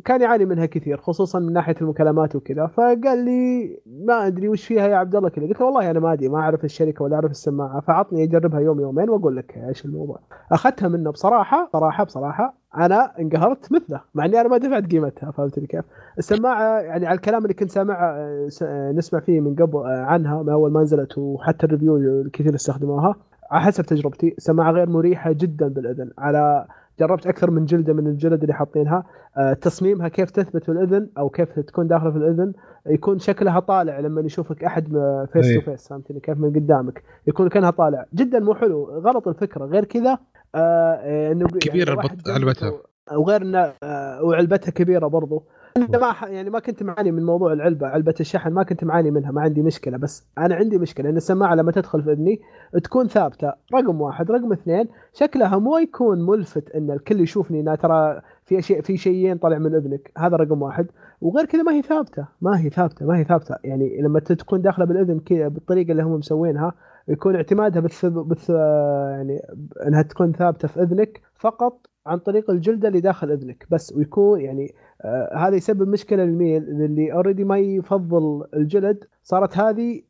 Speaker 2: كان يعاني منها كثير خصوصا من ناحية المكالمات وكذا. فقال لي ما أدري وش فيها يا عبد الله. كذا قلت له والله أنا ما أدري ما أعرف الشركة ولا أعرف السماعة. فعطني اجربها يوم يومين وأقول لك إيش الموضوع. أخذتها منه بصراحة صراحة بصراحة أنا انقهرت مثله مع إني أنا ما دفعت قيمتها فهمتني كيف؟ السماعة يعني على الكلام اللي كنت سامع آه، آه، نسمع فيه من قبل آه، عنها من أول ما نزلت وحتى الريفيو الكثير استخدموها على حسب تجربتي سماعة غير مريحة جدا بالأذن على جربت أكثر من جلدة من الجلد اللي حاطينها. آه، تصميمها كيف تثبت في الإذن أو كيف تكون داخله في الإذن. يكون شكلها طالع لما يشوفك أحد
Speaker 1: face.
Speaker 2: to face فهمتني؟ كيف من قدامك. يكون كأنها طالع. جدا مو حلو. غلط الفكرة. غير كذا آه، إنه
Speaker 1: البط-
Speaker 2: جنبك
Speaker 1: علبتها.
Speaker 2: وغير إنه آه، وعلبتها كبيرة برضو. أنا ما يعني ما كنت معاني من موضوع العلبة علبة الشحن ما كنت معاني منها ما عندي مشكلة بس أنا عندي مشكلة إن السماعة لما تدخل في إذني تكون ثابتة رقم واحد. رقم اثنين شكلها مو يكون ملفت إن الكل يشوفني إنها ترى في شيء في شيئين طالع من إذنك. هذا رقم واحد. وغير كذا ما هي ثابتة ما هي ثابتة ما هي ثابتة. يعني لما تكون داخلة بالإذن كذا بالطريقة اللي هم مسوينها يكون اعتمادها بالث... بالث... يعني إنها تكون ثابتة في إذنك فقط عن طريق الجلدة اللي داخل إذنك. بس ويكون يعني آه هذا يسبب مشكلة للميل اللي اوريدي ما يفضل الجلد صارت هذه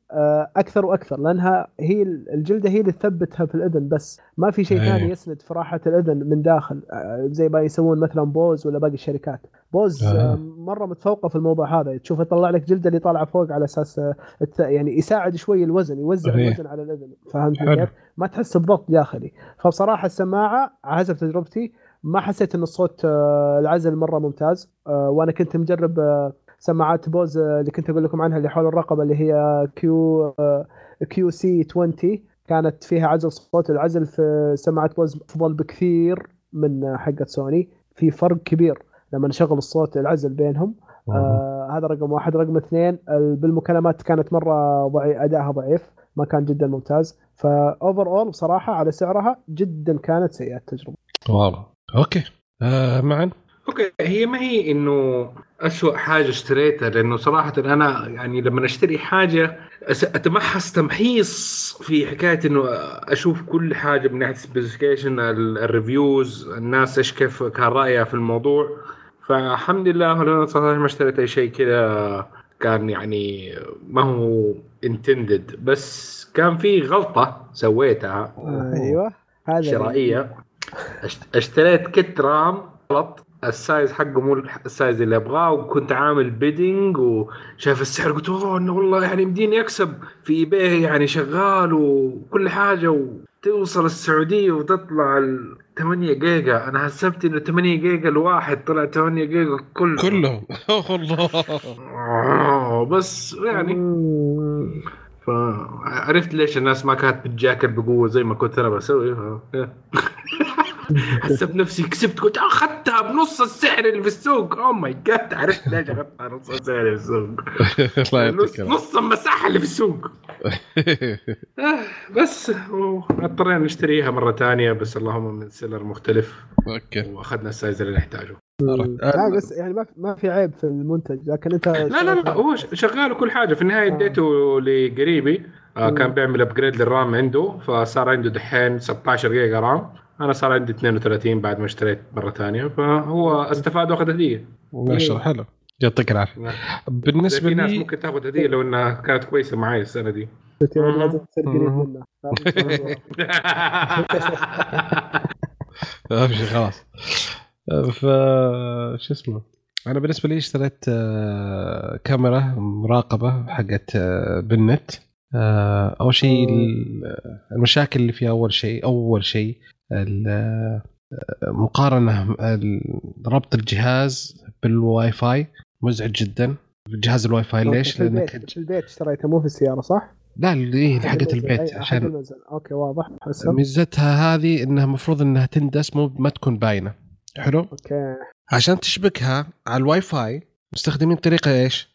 Speaker 2: أكثر وأكثر لأنها هي الجلدة هي اللي تثبتها في الأذن بس ما في شيء. ثاني يسند في راحه الأذن من داخل آه زي ما يسوون مثلا بوز ولا باقي الشركات بوز
Speaker 1: آه.
Speaker 2: آه مرة متفوقة في الموضوع هذا تشوف يطلع لك جلدة اللي طالعة فوق على أساس آه يعني يساعد شوي الوزن يوزع
Speaker 1: أي.
Speaker 2: الوزن على الأذن فهمت. كيف؟ ما تحس بضغط داخلي فبصراحة السماعة على حسب تجربتي ما حسيت إن الصوت آه، العزل مرة ممتاز آه، وأنا كنت مجرب آه، سماعات بوز آه، اللي كنت أقول لكم عنها اللي حول الرقبة اللي هي Q QC 20 كانت فيها عزل صوت. العزل في سماعات بوز أفضل بكثير من حقت سوني. في فرق كبير لما نشغل الصوت العزل بينهم. آه هذا رقم واحد. رقم اثنين ال- بالمكالمات كانت مرة ضعي أدائها ضعيف. ما كان جدا ممتاز. ف overall بصراحه على سعرها جدا كانت سيئة التجربة.
Speaker 1: والله Okay. آه معا.
Speaker 3: Okay هي ما هي إنه أسوأ حاجة اشتريتها؟ لأنه صراحة أنا يعني لما أشتري حاجة أس- أتمحص تمحيص في حكاية إنه أشوف كل حاجة من ناحية ال specification ال reviews الناس إيش كيف كان رأيها في الموضوع. فالحمد لله أنا صراحة ما اشتريت أي شيء كذا كان يعني ما هو intended بس كان في غلطة سويتها.
Speaker 2: أيوه هذا
Speaker 3: أشت- أشتريت kit RAM غلط. ال size حقه مو ال size اللي أبغاه وكنت عامل bidding وشايف السعر قلت oh إنه والله يعني يمديني اكسب في eBay يعني شغال وكل حاجة. وتوصل السعودية وتطلع ال 8 جيجا. أنا حسبت إنه 8 جيجا الواحد طلع 8 جيجا كله
Speaker 1: كلهم. والله.
Speaker 3: آه، بس يعني. فعرفت ليش الناس ما كانت بتجاكر بقوة زي ما كنت أنا بسوي. حسبت نفسي كسبت قلت أخذتها بنص السعر اللي في السوق. Oh my God عرفت ليش أخذتها نص السعر اللي في السوق؟
Speaker 1: الله
Speaker 3: نص, نص المساحة اللي في السوق. آه بس اضطرينا نشتريها مرة ثانية بس اللهم من seller مختلف.
Speaker 1: Okay.
Speaker 3: وأخذنا ال size اللي نحتاجه.
Speaker 2: لا بس يعني ما في ما في عيب في المنتج لكن أنت
Speaker 3: لا لا لا هو شغال وكل حاجة. في النهاية
Speaker 2: آه.
Speaker 3: اديته لقريبي آه. كان بيعمل upgrade لل RAM عنده فصار عنده دحين 16 جيجا RAM. أنا صار عندي 32 بعد ما اشتريت مرة ثانية فهو استفاد وأخذ هدية.
Speaker 1: ما شاء الله حلو. يعطيك العافية. بالنسبة
Speaker 3: في ناس
Speaker 1: لي
Speaker 3: ممكن تاخذ هدية لو إنها كانت كويسة معي السنة دي.
Speaker 1: شيء خلاص. ف شو اسمه؟ أنا بالنسبة لي اشتريت آه، كاميرا مراقبة حقت آه، بالنت. آه، أول شيء ال- المشاكل اللي فيها أول شيء أول شيء مقارنة ربط الجهاز بالواي فاي مزعج جدا جهاز الواي فاي ليش؟
Speaker 2: في لأنك في البيت اشتريته مو في السيارة صح؟
Speaker 1: لا اللي حقت
Speaker 2: المنزل.
Speaker 1: البيت عشان
Speaker 2: okay واضح حسن
Speaker 1: ميزتها هذه إنها المفروض إنها تندس مو ما تكون باينة حلو
Speaker 2: okay
Speaker 1: عشان تشبكها على الواي فاي مستخدمين طريقة إيش؟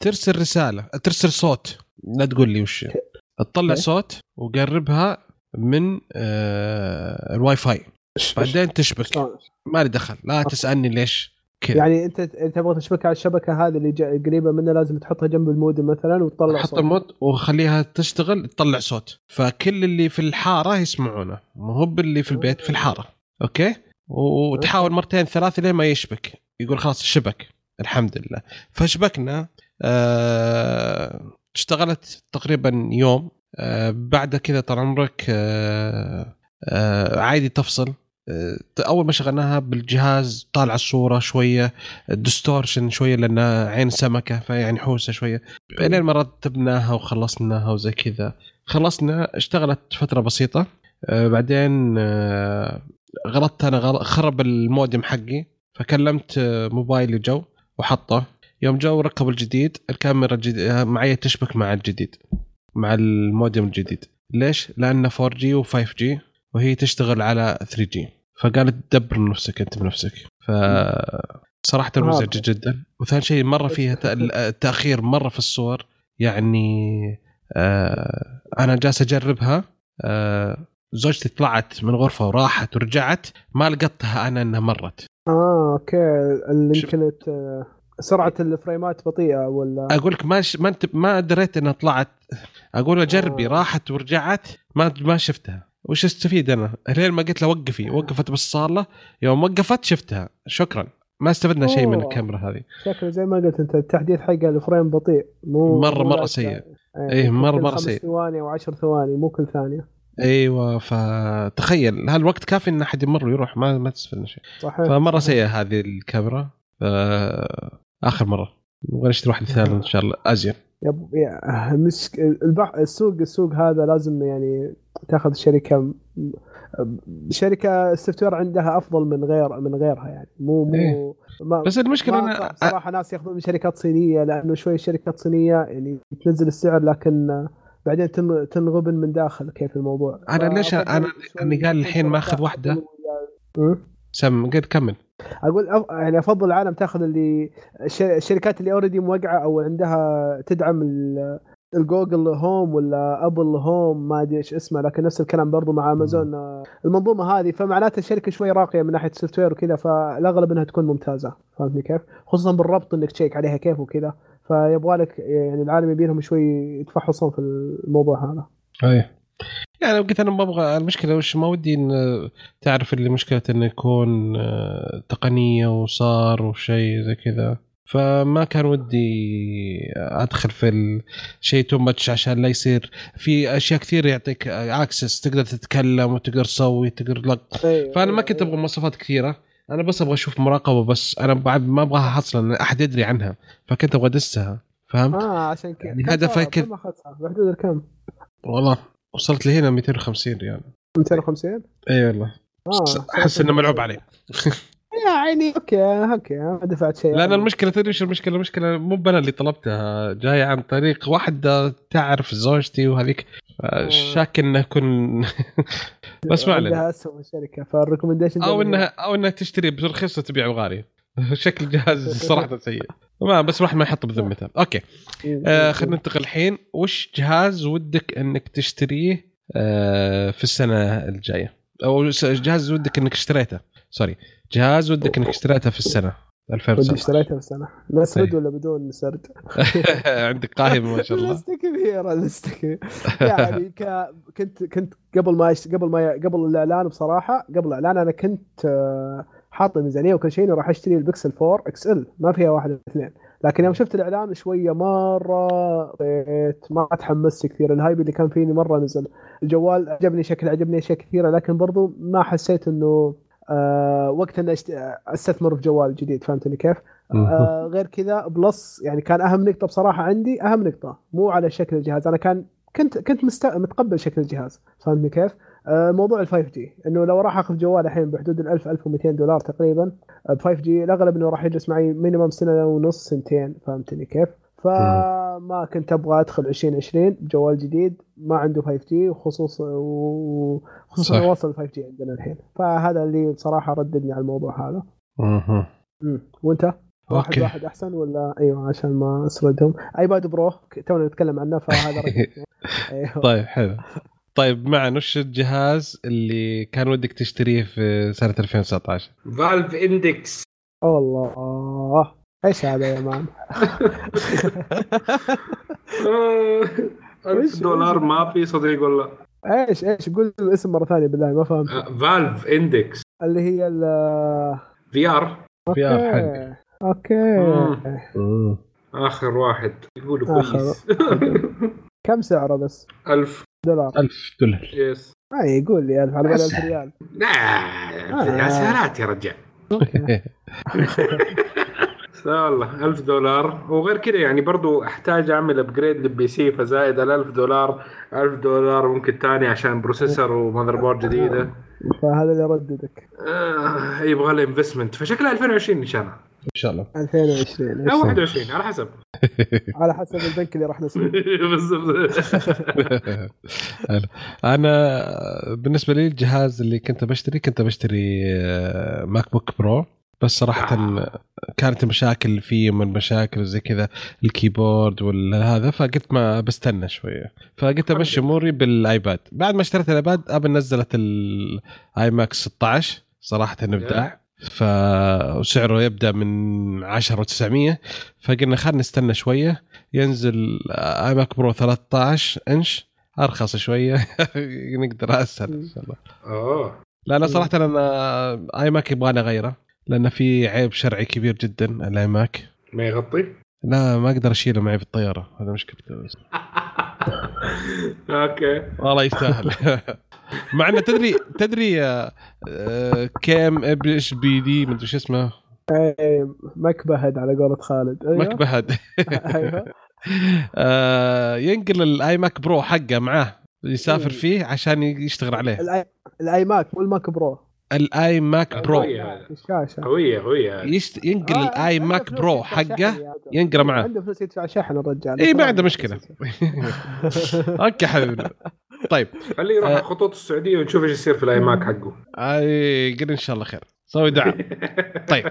Speaker 1: ترسل رسالة ترسل صوت لا تقول لي وش تطلع. صوت وقربها من آه الواي فاي بعدين تشبك؟ ما لي دخل. لا تسألني ليش كذا.
Speaker 2: يعني أنت أنت تبغى تشبكها على الشبكة هذه اللي قريبة منها لازم تحطها جنب المودم مثلا وتطلع
Speaker 1: حط
Speaker 2: صوت.
Speaker 1: المود وخليها تشتغل تطلع صوت. فكل اللي في الحارة يسمعونه. مو هو اللي في البيت في الحارة. Okay؟ وتحاول مرتين ثلاث لين ما يشبك. يقول خلاص شبك. الحمد لله. فشبكنا آه اشتغلت تقريبا يوم. بعد كذا طال عمرك آه آه عادي تفصل. آه أول ما شغلناها بالجهاز طالع الصورة شوية distortion شوية لانها عين سمكة فيعني حوسة شوية. بعدين ما رتبناها وخلصناها وزي كذا. خلصنا اشتغلت فترة بسيطة. آه بعدين آه غلطت أنا غلط خرب المودم حقي. فكلمت آه موبايلي جو وحطه. يوم جو ركبوا الجديد الكاميرا الجديد معي تشبك مع الجديد. مع المودم الجديد. ليش؟ لأنه 4G و5G وهي تشتغل على 3G فقالت دبر نفسك أنت بنفسك. ف صراحة مزعج
Speaker 2: آه.
Speaker 1: جدا. وثاني شيء مرة فيها تأ- التأخير مرة في الصور. يعني آه أنا جالس أجربها. آه زوجتي طلعت من غرفة وراحت ورجعت. ما لقطتها أنا إنها مرت.
Speaker 2: آه أوكي. اللي. يمكن سرعة الفريمات بطيئة ولا؟
Speaker 1: أقول لك ما ش... ما انت ما دريت انها طلعت. أقول جربي
Speaker 2: آه.
Speaker 1: راحت ورجعت ما ما شفتها. وش أستفيد أنا؟ لين ما قلت لها وقفي. وقفت بالصاله يوم وقفت شفتها. شكرا. ما استفدنا شيء من. الكاميرا هذه.
Speaker 2: شكله زي ما قلت أنت التحديث حقه الفريم بطيء. مو
Speaker 1: مرة
Speaker 2: لا-
Speaker 1: سيء.
Speaker 2: إيه،
Speaker 1: إيه، مرة
Speaker 2: خمس
Speaker 1: سيء.
Speaker 2: ثواني أو 10 ثواني مو كل ثانية.
Speaker 1: أيوه فتخيل. هالوقت كافي إن أحد يمر ويروح ما ما تستفدنا شيء.
Speaker 2: صحيح. فمرة.
Speaker 1: سيئة هذه الكاميرا. آخر مرة نبغى نشتري واحدة ثانية إن شاء الله ازين
Speaker 2: يا- مش البح... السوق السوق هذا لازم يعني تاخذ شركة شركة ال software عندها أفضل من غير من غيرها يعني مو مو
Speaker 1: إيه.
Speaker 2: ما
Speaker 1: بس المشكلة
Speaker 2: ما
Speaker 1: أنا
Speaker 2: صح- صراحة ناس ياخذون من شركات صينية لأنه شوي شركات صينية يعني تنزل السعر لكن بعدين تن- تنغبن من داخل كيف الموضوع
Speaker 1: أنا ليش- أنا-
Speaker 2: شوي
Speaker 1: أنا قال الحين
Speaker 2: شركة
Speaker 1: واحدة.
Speaker 2: أم؟
Speaker 1: سم قد كمل.
Speaker 2: أقول أف... يعني أفضل العالم تاخذ اللي الش- الشركات اللي already موقعة أو عندها تدعم ال- ال Google Home ولا Apple Home ما أدري إيش اسمه لكن نفس الكلام برضو مع امازون المنظومة هذه فمعناته الشركة شوي راقية من ناحية ال software وكذا فالأغلب إنها تكون ممتازة. فهمتني كيف؟ خصوصا بالربط إنك تشيك عليها كيف وكذا. فيبغى لك يعني العالم يبي لهم شوي يتفحصون في الموضوع هذا.
Speaker 1: اي يعني قلت أنا ما أبغى المشكلة وش؟ ما ودي إن تعرف اللي مشكلة إنه يكون آه، تقنية وصار وشيء زي كذا. فما كان ودي أدخل في الشيء too much عشان لا يصير في أشياء كثير يعطيك access تقدر تتكلم وتقدر تسوي تقدر لق
Speaker 2: أيوة،
Speaker 1: فأنا ما كنت
Speaker 2: أبغى.
Speaker 1: مواصفات كثيرة. أنا بس أبغى أشوف مراقبة بس. أنا بعد ما أبغاها أصلا إن أحد يدري عنها. فكنت أبغى أدسها. فهمت؟
Speaker 2: آه عشان كذا.
Speaker 1: يعني هدفك؟
Speaker 2: بحدود الكم؟
Speaker 1: والله. وصلت لي هنا 250 ريال.
Speaker 2: 250
Speaker 1: إي والله.
Speaker 2: آه
Speaker 1: احس إنه ملعوب علي.
Speaker 2: يا عيني okay okay ما دفعت شيء. لأن.
Speaker 1: المشكلة تدري إيش المشكلة؟ المشكلة مو أنا اللي طلبتها جاية عن طريق واحدة تعرف زوجتي وهذيك. شاك إنه يكون بس ما علينا.
Speaker 2: عندها أسهم الشركة فال
Speaker 1: recommendation أو انها أو إنها تشتري برخيص وتبيع غالي شكل الجهاز صراحة سيء. ما بس واحد ما يحط بذمته okay آه خلينا ننتقل الحين وش جهاز ودك إنك تشتريه آه في السنة الجاية أو جهاز ودك إنك اشتريته sorry جهاز ودك إنك اشتريته في السنة
Speaker 2: ودي
Speaker 1: 2019
Speaker 2: اشتريتها بسنه نسرد
Speaker 1: طيب.
Speaker 2: ولا بدون سرد؟
Speaker 1: عندك قائمه ما شاء الله
Speaker 2: لسته كبيره لسته كبيرة. يعني ك... كنت كنت قبل ما. قبل ما. قبل الإعلان بصراحة قبل الإعلان أنا كنت آه، حاط ميزانيه وكل شيء اني راح اشتري البكسل 4 XL ما فيها واحد اثنين. لكن يوم شفت الإعلان شوية مرة طيت ما تحمست كثير. ال hype اللي كان فيني مرة نزل. الجوال عجبني شكل عجبني أشياء كثيرة. لكن برضو ما حسيت إنه آه وقت إني أشت... أستثمر في جوال جديد. فهمتني كيف؟ آه غير كذا plus يعني كان أهم نقطة بصراحة عندي أهم نقطة مو على شكل الجهاز. أنا كان كنت كنت مست... متقبل شكل الجهاز. فهمتني كيف؟ آه موضوع ال 5G إنه لو راح أخذ جوال الحين بحدود ال 1000 1200 دولار تقريبا ب 5G الأغلب إنه راح يجلس معي minimum سنة ونص سنتين فهمتني كيف؟ فما كنت أبغى أدخل 2020 بجوال جديد ما عنده 5G وخصوصا وخصوصا وصل 5G عندنا الحين فهذا اللي بصراحه رددني على الموضوع هذا. مم. وأنت؟ واحد
Speaker 1: okay.
Speaker 2: واحد أحسن ولا أيوه عشان ما أسردهم iPad Pro تونا نتكلم عنه فهذا أيوه
Speaker 1: طيب حلو طيب معن وش الجهاز اللي كان ودك تشتريه في سنة 2019
Speaker 3: Valve Index
Speaker 2: والله إيش هذا يا man؟
Speaker 3: ألف
Speaker 2: وش-
Speaker 3: دولار
Speaker 2: وش-
Speaker 3: ما في صديق والله
Speaker 2: إيش إيش قول الاسم مرة ثانية بالله ما فهمت.
Speaker 3: Valve Index
Speaker 2: اللي هي ال
Speaker 1: VR VR
Speaker 2: okay. okay.
Speaker 1: مم.
Speaker 3: آخر واحد. يقول
Speaker 2: آخر.
Speaker 3: كويس.
Speaker 2: كم سعره بس؟
Speaker 3: ألف.
Speaker 2: دولار.
Speaker 1: 1000 دولار.
Speaker 3: yes
Speaker 2: ما يقول لي 1000 على بالي 1000 ريال.
Speaker 3: لا يا سهلات يا رجال. لا والله 1000 دولار. وغير كذا يعني برضو أحتاج أعمل upgrade لل PC فزايد ال 1000 دولار 1000 دولار ممكن تاني عشان processor و motherboard جديدة.
Speaker 2: فهذا اللي يرددك.
Speaker 3: آه يبغى له investment فشكلها 2020 إن شاء الله.
Speaker 1: إن شاء الله.
Speaker 2: 2020 إيش
Speaker 3: أو
Speaker 2: صار؟
Speaker 3: 21 على حسب.
Speaker 2: على حسب البنك اللي راح نسويه.
Speaker 1: أنا بالنسبة لي الجهاز اللي كنت بشتري كنت بشتري آه، MacBook Pro بس صراحة كانت مشاكل فيه من مشاكل زي كذا ال keyboard وهذا فقلت ما بستنى شوية. فقلت أمشي أموري بال iPad. بعد ما اشتريت ال iPad Apple نزلت ال iMac س 16 صراحة ابداع. فسعره يبدأ من 10 و900 فقلنا خلينا نستنى شوية. ينزل iMac Pro 13 إنش. أرخص شوية. نقدر أسهل إن شاء الله.
Speaker 3: أوه.
Speaker 1: لا لا صراحة أنا iMac يبغى غيره لأن في عيب شرعي كبير جدا ال iMac
Speaker 3: ما يغطي؟
Speaker 1: لا ما أقدر أشيله معي في الطياره هذا مشكلته.
Speaker 3: okay.
Speaker 1: والله يستاهل. مع إنه تدري تدري آه، آه، MKBHD؟ مدري شو اسمه.
Speaker 2: إيه، مكبهد على قولة خالد. أيوه.
Speaker 1: مكبهد
Speaker 2: أيوه.
Speaker 1: آه، ينقل ال iMac Pro حقه معاه يسافر
Speaker 2: مم.
Speaker 1: فيه عشان يشتغل عليه.
Speaker 2: الآي- ال iMac مو ال
Speaker 1: Mac Pro ال
Speaker 3: iMac Pro.
Speaker 2: الشاشة.
Speaker 3: قوية قوية
Speaker 1: يشت... ينقل
Speaker 2: آه،
Speaker 1: ال
Speaker 2: iMac Pro
Speaker 1: حقه. ينقله معاه
Speaker 2: عنده فلوس يدفع شحن الرجال.
Speaker 1: اي ما عنده مشكلة. okay حبيبي. طيب
Speaker 3: خليه يروح
Speaker 1: آه.
Speaker 3: على خطوط السعودية ونشوف إيش يصير في ال iMac حقه.
Speaker 1: اي قل إن شاء الله خير. سوي دعم. طيب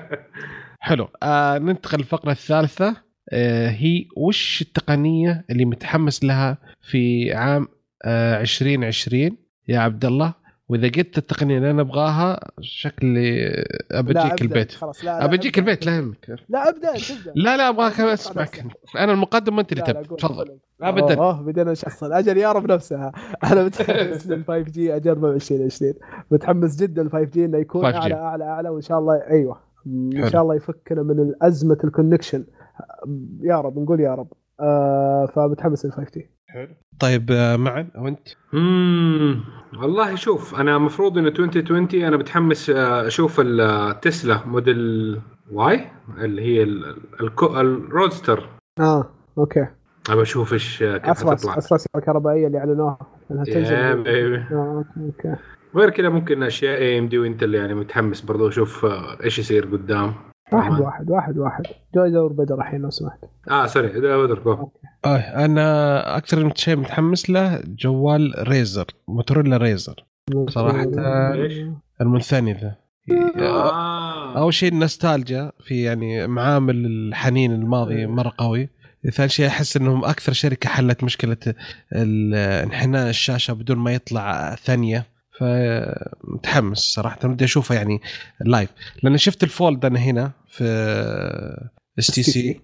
Speaker 1: حلو. آه ننتقل للفقرة الثالثة. آه هي وش التقنية اللي متحمس لها في عام آه 2020 يا عبد الله وإذا قلت التقنية اللي أنا أبغاها شكلي أبجيك البيت.
Speaker 2: خلاص لا لا
Speaker 1: أبجيك
Speaker 2: أبدأ.
Speaker 1: البيت لا يهمك.
Speaker 2: لا أبدأ
Speaker 1: لا لا أبغاك
Speaker 2: أسمعك.
Speaker 1: أنا المقدم وأنت اللي
Speaker 2: تبدأ.
Speaker 1: تفضل. أبدأ.
Speaker 2: أوه بدينا نشخصن. أجل يارب نفسها. أنا متحمس لل 5 جي اجربه 2020 متحمس جدا ل 5G إنه يكون
Speaker 1: 5G.
Speaker 2: أعلى أعلى أعلى وإن شاء الله أيوه.
Speaker 1: إن.
Speaker 2: شاء الله يفكنا من ازمه ال connection يا رب نقول يا رب. آه فمتحمس لل 5G.
Speaker 1: طيب آه، معا وانت
Speaker 3: امم والله شوف أنا المفروض انه 2020 أنا متحمس آه، أشوف ال Tesla Model Y اللي هي ال Roadster.
Speaker 2: آه okay.
Speaker 3: أبى أشوف إيش آه، كيف حتطلع
Speaker 2: اسرع سيارة كهربائية اللي أعلنوها
Speaker 3: إنها
Speaker 2: تنزل.
Speaker 3: baby.
Speaker 2: آه، okay
Speaker 3: غير كذا ممكن أشياء AMD و Intel يعني متحمس برضو أشوف آه، إيش يصير قدام.
Speaker 2: واحد. واحد واحد واحد. جو يدور بدر الحين لو سمحت.
Speaker 3: آه sorry بدر جو
Speaker 1: آه أنا أكثر شيء متحمس له جوال Razr Motorola Razr. صراحة
Speaker 3: ليش؟
Speaker 1: المنثني ذا.
Speaker 3: آه.
Speaker 1: أول شيء النوستالجيا في يعني معامل الحنين الماضي مرة قوي. ثاني شيء أحس إنهم أكثر شركة حلت مشكلة ال- انحناء الشاشة بدون ما يطلع ثانية. فمتحمس صراحة بدي اشوفها يعني live لأن شفت ال Fold أنا هنا في اس تي سي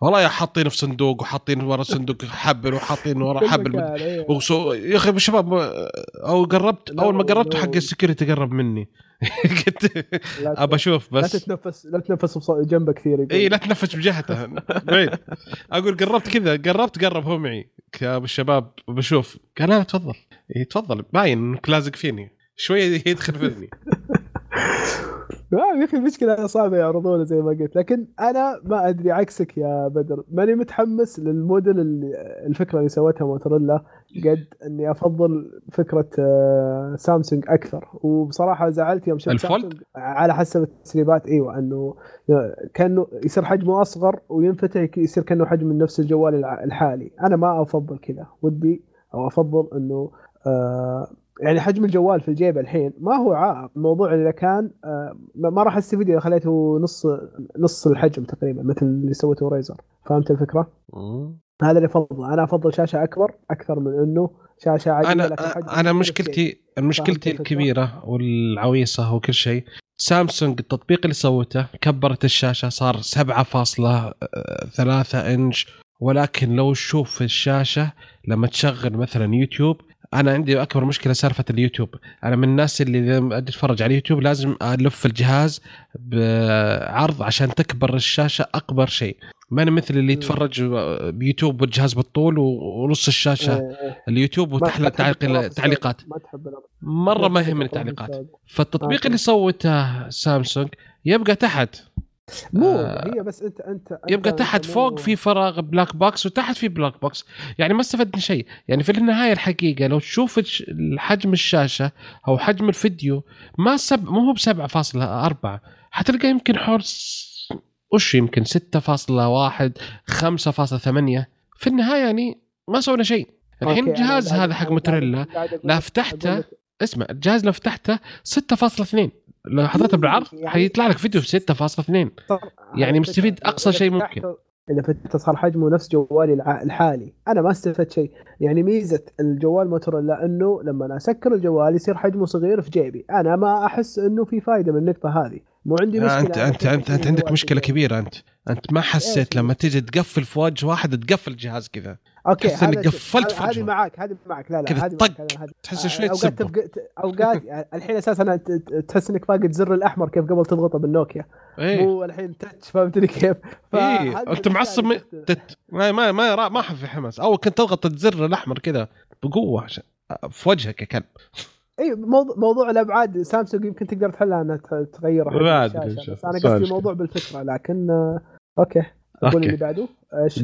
Speaker 1: والله يا حاطينه في صندوق وحاطين ورا صندوق حبل وحاطين ورا حبل
Speaker 2: إيه.
Speaker 1: يا أخي شباب أو قربت
Speaker 2: لا
Speaker 1: أول ما قربت. حق ال security قرب مني. قلت
Speaker 2: لا
Speaker 1: أبى أشوف
Speaker 2: لا
Speaker 1: بس
Speaker 2: تتنفس لا تتنفس جنبه كثير.
Speaker 1: اي لا تنفس بجهته بعيد. أقول قربت كذا قربت قرب هو معي. يا ابو الشباب بشوف قال لا تفضل. اي تفضل. باين انك لازق فيني. شوية يدخل في اذني
Speaker 2: يا أخي المشكلة صعبة يعرضونه زي ما قلت. لكن أنا ما أدري عكسك يا بدر. ماني متحمس للموديل اللي الفكرة اللي سوتها موتوريلا. قد إني أفضل فكرة آه، سامسونج أكثر. وبصراحة زعلت يوم شفت
Speaker 1: الفولد؟
Speaker 2: على حسب التسريبات. إيوه إنه كأنه يصير حجمه أصغر وينفتح يصير كأنه حجم نفس الجوال الحالي. أنا ما أفضل كذا. ودي أو أفضل إنه آه يعني حجم الجوال في الجيب الحين ما هو عائق الموضوع إذا كان آه، ما راح استفيد إذا خليته نص نص الحجم تقريبا مثل اللي سوته ريزر فهمت الفكرة؟
Speaker 1: مم.
Speaker 2: هذا اللي أفضله أنا أفضل شاشة أكبر أكثر من
Speaker 1: إنه
Speaker 2: شاشة عادية
Speaker 1: أنا
Speaker 2: أنا
Speaker 1: مشكلتي. مشكلتي؟ الكبيرة والعويصة وكل شيء سامسونج التطبيق اللي سوته كبرت الشاشة صار 7.3 إنش ولكن لو تشوف الشاشة لما تشغل مثلا يوتيوب أنا عندي أكبر مشكلة سالفة اليوتيوب أنا من الناس اللي أجي أتفرج على اليوتيوب لازم ألف الجهاز بعرض عشان تكبر الشاشة أكبر شيء ما أنا مثل اللي. يتفرج بيوتيوب والجهاز بالطول ونص الشاشة
Speaker 2: إيه، إيه.
Speaker 1: اليوتيوب
Speaker 2: ما-
Speaker 1: وتحت
Speaker 2: ما تحب
Speaker 1: تعليق
Speaker 2: الأطراف
Speaker 1: التعليقات
Speaker 2: السوداء. ما تحب الأطراف.
Speaker 1: مرة ما يهمني التعليقات. فالتطبيق. اللي سوته سامسونج يبقى تحت
Speaker 2: مو
Speaker 1: آه،
Speaker 2: هي بس انت انت, انت
Speaker 1: يبقى
Speaker 2: أنت
Speaker 1: تحت
Speaker 2: مو-
Speaker 1: فوق في فراغ black box وتحت في black box يعني ما استفدنا شيء. يعني في النهاية الحقيقة لو تشوف حجم الشاشة أو حجم الفيديو ما سب مو هو ب 7.4 حتلقى يمكن حول وش يمكن 6.1 5.8 في النهاية يعني ما سوينا شيء. الحين الجهاز هذا حق
Speaker 2: أنا
Speaker 1: موتوريلا
Speaker 2: قاعد- قاعد أقول
Speaker 1: لا
Speaker 2: لك-
Speaker 1: فتحته اسمع الجهاز لو فتحته 6.2 لو حطيته
Speaker 2: مم،
Speaker 1: بالعرض
Speaker 2: يعني-
Speaker 1: حيطلع لك فيديو في 6.2
Speaker 2: صار-
Speaker 1: يعني مستفيد
Speaker 2: إذا
Speaker 1: شيء ممكن.
Speaker 2: إذا فتحت صار حجمه نفس جوالي الحالي. أنا ما استفدت شيء. يعني ميزة الجوال موتوريلا إنه لما أنا أسكر الجوال يصير حجمه صغير في جيبي. أنا ما أحس إنه في فائده من النقطة هذه. مو عندي مشكلة
Speaker 1: انت انت انت, انت عندك
Speaker 2: مشكلة.
Speaker 1: كبيرة أنت. أنت ما حسيت لما تيجي تقفل في وجه واحد تقفل الجهاز كذا.
Speaker 2: okay
Speaker 1: تحس
Speaker 2: شوف،
Speaker 1: قفلت في
Speaker 2: هذه. معاك هذه معك لا لا هذه
Speaker 1: طق.
Speaker 2: معك
Speaker 1: تحس شوي أوقات
Speaker 2: تفق... أوقات الحين أساسا تحس إنك فاقد زر الأحمر كيف قبل تضغطه بالنوكيا.
Speaker 1: إيه.
Speaker 2: مو الحين touch فهمتني كيف؟
Speaker 1: إيه.
Speaker 2: أنت
Speaker 1: معصب م- تت... ما ما ما ما في حماس. أول كنت تضغط الزر الأحمر كذا بقوة عشان في وجهك يا كلب.
Speaker 2: إي موضوع موضوع الأبعاد سامسونج يمكن تقدر تحلها أنها ت- تغير
Speaker 1: ما
Speaker 2: بس
Speaker 1: أنا
Speaker 2: قصدي. موضوع بالفكرة لكن آه، okay قول. اللي بعده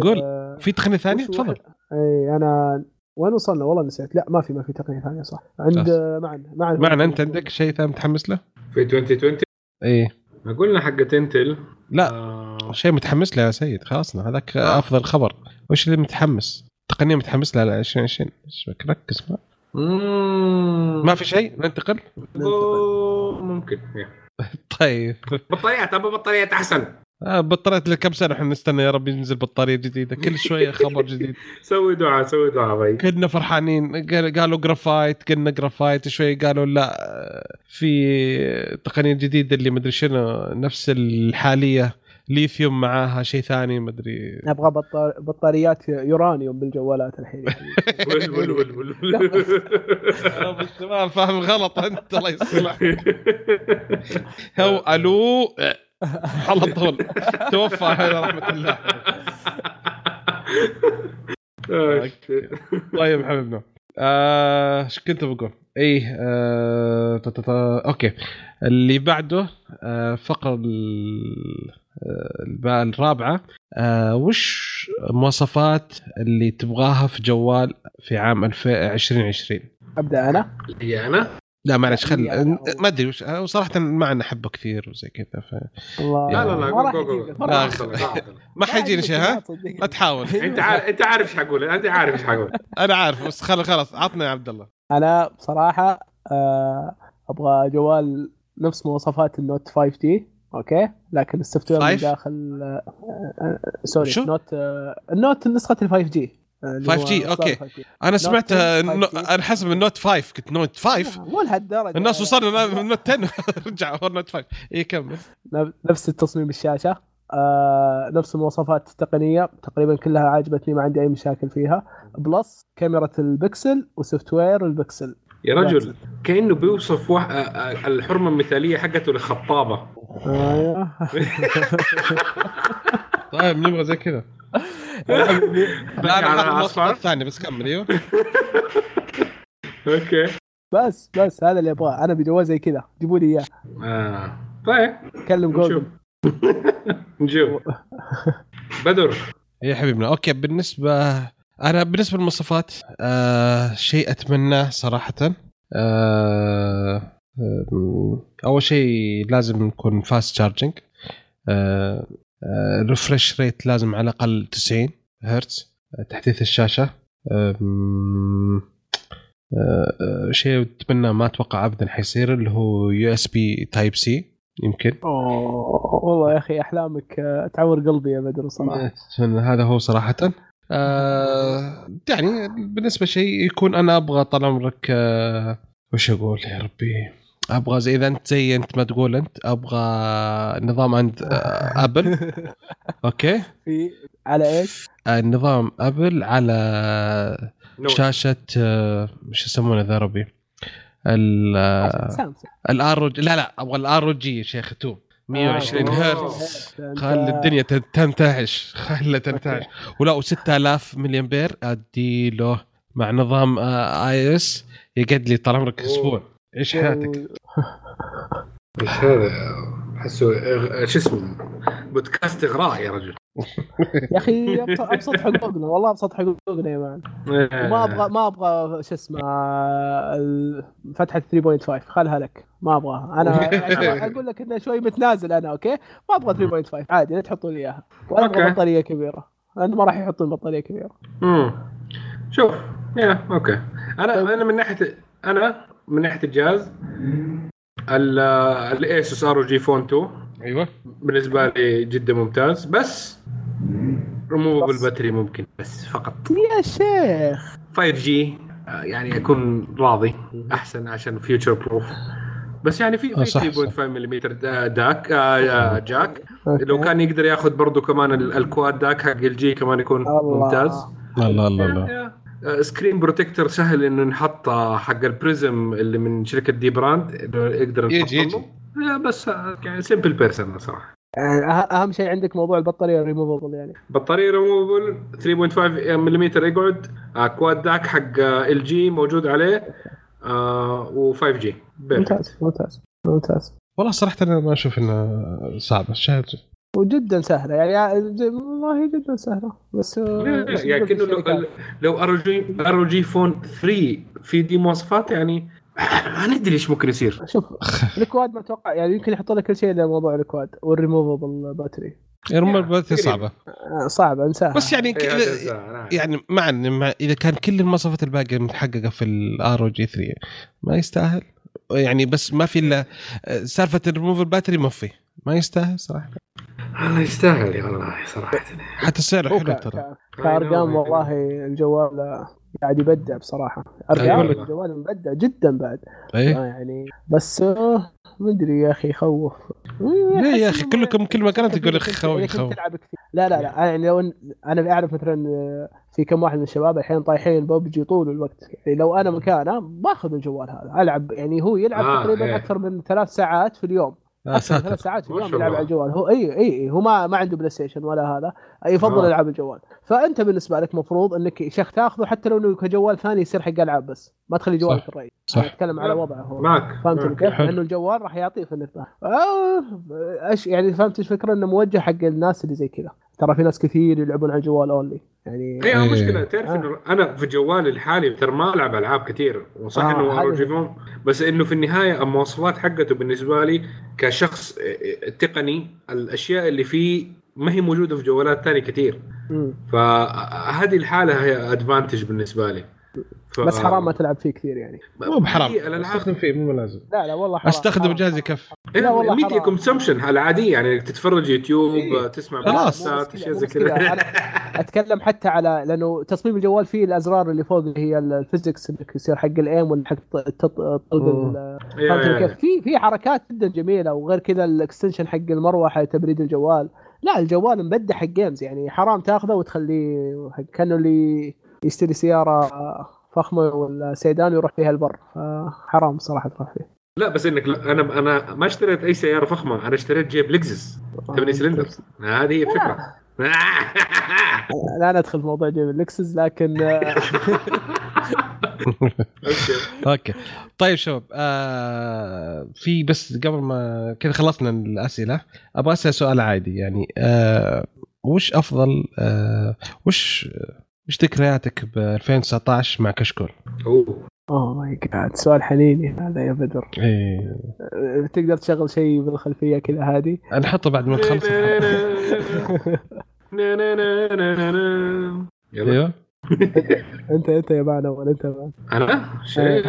Speaker 1: قول.
Speaker 2: آه،
Speaker 1: في تقنية
Speaker 2: ثانية
Speaker 1: تفضل
Speaker 2: إي أنا وين وصلنا والله نسيت لا ما في ما في تقنية ثانية صح عند. آه، معنا معنا
Speaker 1: معنى أنت عندك شيء ثاني متحمس له؟
Speaker 3: في 2020
Speaker 1: إيه
Speaker 3: ما قلنا حقت Intel
Speaker 1: لا
Speaker 3: آه
Speaker 1: شيء متحمس له يا سيد خلاص هذاك
Speaker 3: آه.
Speaker 1: أفضل خبر وش اللي متحمس؟ تقنية متحمس لها ل 2020 إيش بك؟ ركز ما,
Speaker 3: مم.
Speaker 1: ما في شيء؟ ننتقل؟
Speaker 3: ممكن يا.
Speaker 1: طيب.
Speaker 3: بطاريات أبو بطاريات أحسن.
Speaker 1: آه بطاريات لكم سنة إحنا نستنى يا رب ينزل بطارية جديدة. كل شوية خبر جديد.
Speaker 3: سوي دعاء سوي دعاء بي.
Speaker 1: كنا فرحانين. قال- قالوا جرافايت قلنا جرافايت شوي. قالوا لا آه، في تقنية جديدة اللي مدري شنو نفس الحالية. ليثيوم معاها شيء ثاني مدري
Speaker 2: نبغى بطار... بطاريات يورانيوم بالجوالات الحين.
Speaker 3: ول ول ول ول.
Speaker 1: آه، ما فاهم غلط أنت الله يصلح. هو ألو؟ آه، على طول. توفى على رحمة الله.
Speaker 3: آه،
Speaker 1: طيب حبيبنا. آه، إيش كنت بقول؟ إيه آه، أوكي. اللي بعده آه، فقره ال- آه، الرابعة آه، وش مواصفات اللي تبغاها في جوال في عام 2020
Speaker 2: أبدأ أنا؟
Speaker 3: هي أنا؟
Speaker 1: لا معلش خل. ما أدري وش هو صراحة ما عنا أحبه كثير وزي كذا ف...
Speaker 2: الله.
Speaker 3: لا لا لا
Speaker 2: ما راح. ما
Speaker 1: حيجيني شيء ها. لا تحاول.
Speaker 3: أنت عارف أنت عارف إيش حقول أنت عارف إيش حقول.
Speaker 1: أنا عارف بس خل خلاص عطنا يا عبد الله.
Speaker 2: أنا بصراحة آه، أبغى جوال نفس مواصفات النوت 5 تي okay؟ لكن ال software من؟ داخل آه، آه، sorry
Speaker 1: شو؟
Speaker 2: Note آه، ال Note نسخة ال 5 جي
Speaker 1: 5G okay. أنا سمعت
Speaker 2: 10
Speaker 1: آه، No-
Speaker 2: 5G.
Speaker 1: أنا حسب ال Note 5 كنت Note 5
Speaker 2: مو لهالدرجة.
Speaker 1: الناس وصلنا Note 10 رجعوا Note 5 اي كمل.
Speaker 2: نفس التصميم الشاشة. آه نفس المواصفات التقنية. تقريبا كلها عجبتني ما عندي أي مشاكل فيها. plus كاميرا البكسل و software ال Pixel.
Speaker 3: يا رجل كأنه بيوصف وح... آه، آه، الحرمة المثالية حقته لخطابة.
Speaker 2: آه.
Speaker 1: طيب نبغى زي كذا. لا؟ الثانية بس كمل أيوه.
Speaker 3: okay.
Speaker 2: بس بس هذا اللي أبغاه. أنا بجوال زي كذا. جيبوا لي إياه.
Speaker 3: آه. طيب.
Speaker 2: كلم جوجل
Speaker 3: نشوف. بدر.
Speaker 1: يا حبيبنا okay بالنسبة أنا بالنسبة للمواصفات آه شيء اتمناه صراحة آه آه، أول شيء لازم يكون fast charging آه refresh rate لازم على الأقل 90 هرتز تحديث الشاشة آه، شيء أتمنى ما أتوقع ابدا حيصير اللي هو USB Type-C يمكن.
Speaker 2: أوه والله يا أخي أحلامك آه، تعور قلبي يا بدر
Speaker 1: صراحة. هذا هو صراحة. آه يعني بالنسبة شيء يكون أنا أبغى طال عمرك آه وش أقول يا ربي؟ أبغى زي إذا أنت زي أنت ما تقول أنت أبغى نظام عند آه أبل. أوكي؟
Speaker 2: في على إيش؟
Speaker 1: النظام أبل على. شاشة آه، وش يسمونه ذا ربي؟ ال
Speaker 2: سامسونج.
Speaker 1: الار لا لا أبغى الار جي يا شيخ توم. 120
Speaker 3: آه.
Speaker 1: هرتز. خلي الدنيا تن- تنتعش. خلي تنتعش. ولا 6000 ملي امبير أدي له مع نظام iOS. يقعد لي طال عمرك. أسبوع. عيش حياتك؟
Speaker 3: إيش هذا؟ أحسه إغ- شو اسمه؟ بودكاست إغراء يا رجل.
Speaker 2: يا أخي ابسط حقوقنا والله ابسط حقوقنا يا man. وما أبغى ما أبغى شو اسمه فتحة 3.5 خلها لك. ما أبغاها. أنا أقول لك إنه شوي متنازل أنا okay؟ ما أبغى 3.5 عادي لا تحطوا لي إياها. ولا
Speaker 3: أبغى.
Speaker 2: بطارية كبيرة. لأنه ما راح يحطون بطارية كبيرة.
Speaker 3: امم شوف يا okay. أنا
Speaker 2: طيب.
Speaker 3: أنا من ناحيه أنا من ناحية الجهاز ال Asus ROG Phone 2
Speaker 1: أيوه
Speaker 3: بالنسبة لي جدا ممتاز بس ريموفبل
Speaker 2: بس.
Speaker 3: battery ممكن بس فقط
Speaker 2: يا شيخ
Speaker 3: 5G يعني أكون راضي أحسن عشان future proof بس يعني في
Speaker 1: آه،
Speaker 3: في
Speaker 1: صح،
Speaker 3: 3.5 ملم DAC آه، آه، jack
Speaker 2: أوكي.
Speaker 3: لو كان يقدر ياخذ برضو كمان ال- ال quad DAC حق ال LG كمان يكون
Speaker 2: الله.
Speaker 3: ممتاز
Speaker 1: الله الله الله.
Speaker 3: screen protector سهل إنه نحط حق ال Prism اللي من شركة dbrand يقدر
Speaker 1: يجي- يجي.
Speaker 3: بس آه، يعني simple person
Speaker 2: صراحة. أه- أهم شيء عندك موضوع البطارية الريموفبل يعني.
Speaker 3: بطارية ريموفبل 3.5 ملم يقعد. آه، quad DAC حق LG موجود عليه. و 5G
Speaker 2: ممتاز ممتاز ممتاز.
Speaker 1: والله صراحة أنا ما أشوف إنه صعبه شهر
Speaker 2: وجدا سهلة. يعني والله جدا سهلة. بس
Speaker 3: يعني
Speaker 2: نقول في
Speaker 3: كأنه
Speaker 2: الشركات.
Speaker 3: لو لو ROG ROG Phone 3 في دي مواصفات يعني ما ندري إيش ممكن يصير.
Speaker 2: شوف ال quad ما أتوقع يعني يمكن يحط لك كل شيء إلا موضوع الكواد والريموفبل باتري.
Speaker 1: yeah،
Speaker 3: ال
Speaker 1: battery
Speaker 3: تقريبا.
Speaker 1: صعبة.
Speaker 2: آه، صعب انساها.
Speaker 1: بس يعني
Speaker 3: إيه،
Speaker 1: ك-
Speaker 3: عارف.
Speaker 1: يعني مع إذا كان كل المواصفات الباقية متحققة في ال ROG 3 ما يستاهل. يعني بس ما في الا سالفة الريموفر باتري ما في. ما يستاهل صراحة.
Speaker 3: والله يستاهل يا والله صراحة.
Speaker 1: حتى السعر حلو ترى.
Speaker 3: كأرقام.
Speaker 2: والله الجوال قاعد يبدع بصراحة.
Speaker 1: أيوة.
Speaker 2: ارقام الجوال مبدع جدا بعد. آه، يعني بس آه، ما أدري يا أخي يخوف
Speaker 1: ليه يا أخي كلكم كل ما كانت تقول أخي خوي
Speaker 2: إذا كنت
Speaker 1: خوي.
Speaker 2: تلعب كثير. لا لا لا. يعني لو إن- أنا أعرف مثلا آه، في كم واحد من الشباب الحين طايحين ببجي طول الوقت. يعني لو أنا مكانه باخذ الجوال هذا. ألعب يعني هو يلعب
Speaker 3: آه،
Speaker 2: تقريبا
Speaker 3: إيه.
Speaker 2: أكثر من ثلاث ساعات في اليوم. أكثر
Speaker 1: أكثر
Speaker 2: ثلاث ساعات في اليوم يلعب. على الجوال هو إي إي هو ما ما عنده بلاي ستيشن ولا هذا يفضل
Speaker 3: آه.
Speaker 2: العاب الجوال فأنت بالنسبة لك مفروض إنك شيخ تاخذه حتى لو إنه كجوال ثاني يصير حق ألعاب بس ما تخلي جوالك. الرئيسي
Speaker 1: صح.
Speaker 2: أتكلم على وضعه هو
Speaker 3: معك
Speaker 2: فهمت. كيف؟ لأنه الجوال راح يعطيك إنك آه إيش يعني فهمت الفكرة إنه موجه حق الناس اللي زي كذا ترى في ناس كثير يلعبون على الجوال only يعني
Speaker 3: هي
Speaker 1: إيه.
Speaker 3: مشكلة تعرف
Speaker 2: آه.
Speaker 3: إنه أنا في جوالي الحالي ترى ما ألعب ألعاب كثير وصح
Speaker 2: آه، إنه
Speaker 3: ROG بس إنه في النهاية المواصفات حقته بالنسبة لي كشخص تقني الأشياء اللي فيه ما هي موجودة في جوالات ثانية كثير. فهذه الحالة هي advantage بالنسبة لي ف...
Speaker 2: بس حرام ما تلعب فيه كثير يعني
Speaker 1: مو بحرام
Speaker 3: هي الألعاب
Speaker 1: استخدم فيه مو لازم
Speaker 2: لا لا والله حرام
Speaker 1: أستخدم
Speaker 2: حرام.
Speaker 1: جهازي كيف
Speaker 2: لا والله media.
Speaker 3: consumption العادية يعني تتفرج يوتيوب
Speaker 1: إيه.
Speaker 3: تسمع
Speaker 1: خلاص.
Speaker 2: أشياء
Speaker 3: زي. كذا
Speaker 2: أتكلم حتى على لأنه تصميم الجوال فيه الأزرار اللي فوق اللي هي ال physics إنك يصير حق ال
Speaker 3: aim
Speaker 2: ولا
Speaker 3: حق
Speaker 2: كيف؟ في في حركات جدا جميلة وغير كذا ال extension حق المروحة تبريد الجوال لا الجوال مبدع حق games يعني حرام تاخذه وتخليه حق كأنه اللي يشتري سيارة فخمة ولا سيدان ويروح فيها البر. فحرام صراحة تروح فيه.
Speaker 3: لا بس إنك أنا أنا ما اشتريت أي سيارة فخمة. أنا اشتريت جيب لكزس 8 سلندر. هذه هي الفكرة.
Speaker 2: لا ندخل في موضوع جيب اللكزس لكن آه،
Speaker 3: أوكي.
Speaker 1: أوكي. طيب شباب آه في بس قبل ما كذا خلصنا الأسئلة أبغى أسأل سؤال عادي يعني آه وش أفضل آه وش وش ذكرياتك ب 2019 مع كشكول؟
Speaker 3: أوه.
Speaker 2: oh my God سؤال حنيني هذا يا بدر.
Speaker 1: إيه.
Speaker 2: أه، تقدر تشغل شيء بالخلفيه كذا هادي
Speaker 1: نحطه بعد ما نخلص أيوه.
Speaker 2: أنت أنت يا معنا ولا انت معنا
Speaker 3: أنا؟ شيء.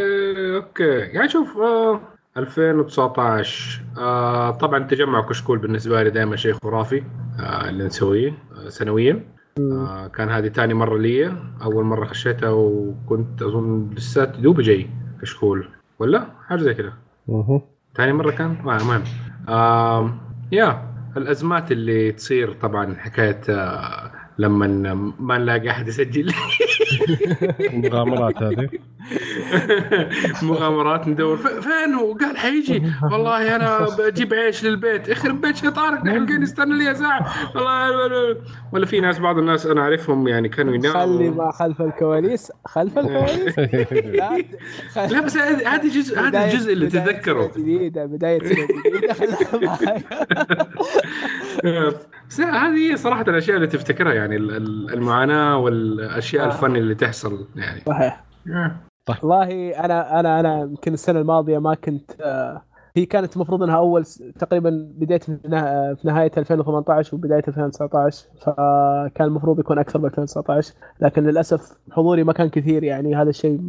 Speaker 3: أوكي. يعني شوف آه 2019 آه طبعا تجمع كشكول بالنسبة لي دائما شيء خرافي آه اللي نسويه آه سنويا. آه كان هذه ثاني مرة لي أول مرة خشيتها وكنت أظن لسات دوب جاي كشكول. ولا؟ حاجة زي كذا ثاني مرة كان؟ ما المهم. آه يا الأزمات اللي تصير طبعا حكاية آه لما ما نلاقي أحد يسجل.
Speaker 1: المغامرات هذه.
Speaker 3: مغامرات ندور. فين هو؟ قال حيجي. والله أنا بجيب عيش للبيت. يخرب بيت شيطانك نحن نستنى لي ساعة. والله ولا, ولا في ناس بعض الناس أنا أعرفهم يعني كانوا
Speaker 2: خلي
Speaker 3: يناموا
Speaker 2: ما خلف الكواليس. خلف الكواليس؟ لا.
Speaker 3: بس هذه هذه جزء هذا الجزء اللي تتذكره
Speaker 2: معاك.
Speaker 3: بس لا، هذه هي صراحة الأشياء اللي تفتكرها يعني ال- ال- المعاناة والأشياء
Speaker 2: آه.
Speaker 3: الفن اللي تحصل يعني.
Speaker 2: صحيح. والله أنا أنا أنا يمكن السنة الماضية ما كنت آه، هي كانت المفروض إنها أول تقريبا بداية في نه- في نهاية 2018 وبداية 2019 فكان المفروض يكون أكثر ب 2019 لكن للأسف حضوري ما كان كثير يعني هذا الشيء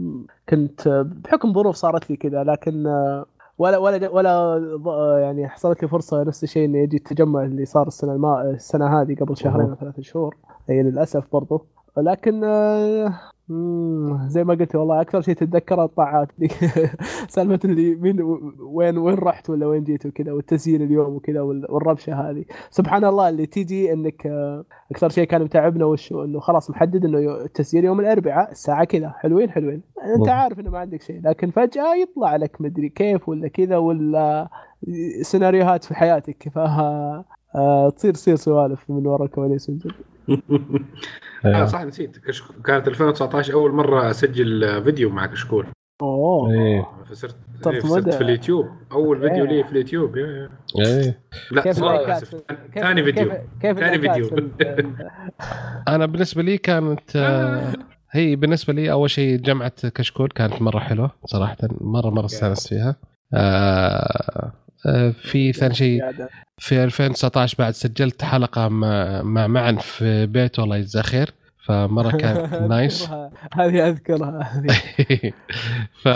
Speaker 2: كنت آه، بحكم ظروف صارت لي كذا لكن آه، ولا ولا ولا يعني حصلت لي فرصة نفس الشيء انه يجي التجمع اللي صار السنة الما السنة هذه قبل شهرين أو ثلاث شهور. هي للأسف برضو. لكن آه، زي ما قلت والله أكثر شيء تتذكره الطاعات. سالفة اللي مين وين وين رحت ولا وين جيت وكذا والتسجيل اليوم وكذا وال- والربشة هذه. سبحان الله اللي تيجي إنك آه، أكثر شيء كان متعبنا وشو إنه خلاص محدد إنه التسجيل يوم الأربعاء الساعة كذا. حلوين حلوين.
Speaker 1: أنت.
Speaker 2: عارف إنه ما عندك شيء لكن فجأة يطلع لك مدري كيف ولا كذا ولا سيناريوهات في حياتك. ف آه، تصير تصير سوالف من وراء الكواليس. جد
Speaker 3: آه صح نسيت. كشك... كانت 2019 أول مرة أسجل فيديو مع كشكول.
Speaker 2: أوه.
Speaker 3: إيه. فصرت
Speaker 2: إيه،.
Speaker 3: في اليوتيوب. أول فيديو
Speaker 2: إيه.
Speaker 3: لي في اليوتيوب. yeah- yeah.
Speaker 1: إيه.
Speaker 3: لا
Speaker 2: كيف. كيف-
Speaker 3: ثاني فيديو.
Speaker 2: كيف
Speaker 3: ثاني فيديو.
Speaker 1: أنا بالنسبة لي كانت آه، هي بالنسبة لي أول شيء جامعه كشكول كانت مرة حلوة صراحة مره مرة استانست فيها. آه، آه، في ثاني شيء. في 2019 بعد سجلت حلقة مع مع معا في بيته الله يجزاه خير. فمرة كانت نايس.
Speaker 2: هذه أذكرها هذه.
Speaker 1: ف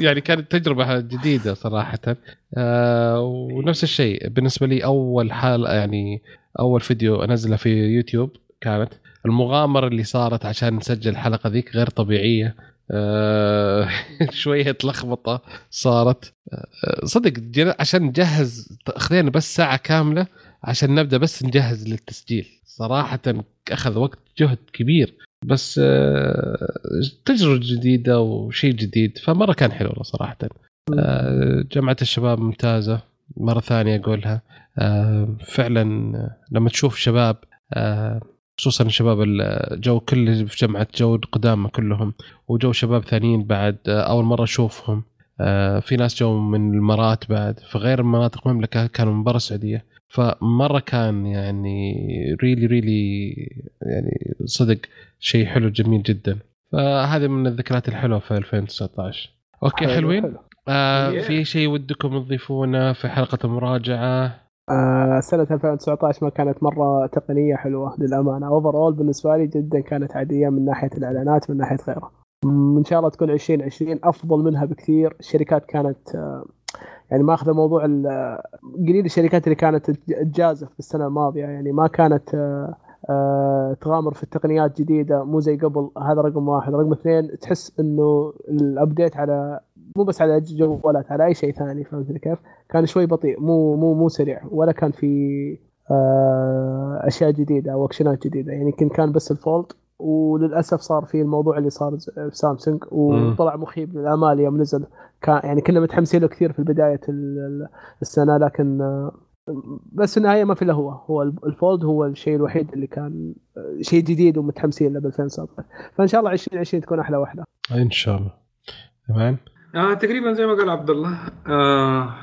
Speaker 1: يعني كانت تجربة جديدة صراحة. آه ونفس الشيء بالنسبة لي أول حال يعني أول فيديو أنزله في يوتيوب كانت المغامرة اللي صارت عشان نسجل الحلقة ذيك غير طبيعية. آه شوية لخبطة صارت. آه صدق عشان نجهز خذينا بس ساعة كاملة عشان نبدأ بس نجهز للتسجيل. صراحة أخذ وقت جهد كبير بس آه، تجربة جديدة وشيء جديد فمرة كان حلو صراحة. آه، جامعه الشباب ممتازة مرة ثانية أقولها. آه، فعلا لما تشوف شباب آه، خصوصا الشباب الجو كل في جامعه جو قدامى كلهم وجو شباب ثانيين بعد آه، أول مرة أشوفهم. آه، في ناس جو من الامارات بعد في غير مناطق المملكة كانوا من برا السعودية. فمرة كان يعني really really يعني صدق شيء حلو جميل جدا. فهذه من الذكريات الحلوة في 2019 أوكي
Speaker 2: حلو،
Speaker 1: حلوين؟
Speaker 2: حلو.
Speaker 1: آه. في شيء ودكم تضيفونه في حلقة المراجعة؟
Speaker 2: آه، سنة 2019 ما كانت مرة تقنية حلوة للأمانة. Overall بالنسبة لي جدا كانت عادية من ناحية الإعلانات ومن ناحية غيرها. إن شاء الله تكون 2020 أفضل منها بكثير. الشركات كانت آه، يعني ماخذة موضوع آه، قليل الشركات اللي كانت تج- تجازف بالسنة الماضية. يعني ما كانت آه، تغامر في التقنيات جديدة مو زي قبل. هذا رقم واحد. رقم اثنين تحس إنه ال update على مو بس على جوالات على أي شيء ثاني فهمت كيف؟ كان شوي بطيء مو مو مو سريع ولا كان في آه، أشياء جديدة أو أكشنات جديدة يعني يمكن كان بس ال Fold وللأسف صار في الموضوع اللي صار في سامسونج وطلع مخيب للأمال يوم نزل كان يعني كنا متحمسين له كثير في بدايه ال- ال- السنة لكن آه، بس في النهاية ما في الا هو هو الفولد هو الشيء الوحيد اللي كان آه، شيء جديد ومتحمسين له ب 2019 فإن شاء الله 2020 تكون أحلى واحدة
Speaker 1: إن شاء الله. تمام؟
Speaker 3: آه تقريبا زي ما قال عبد الله آه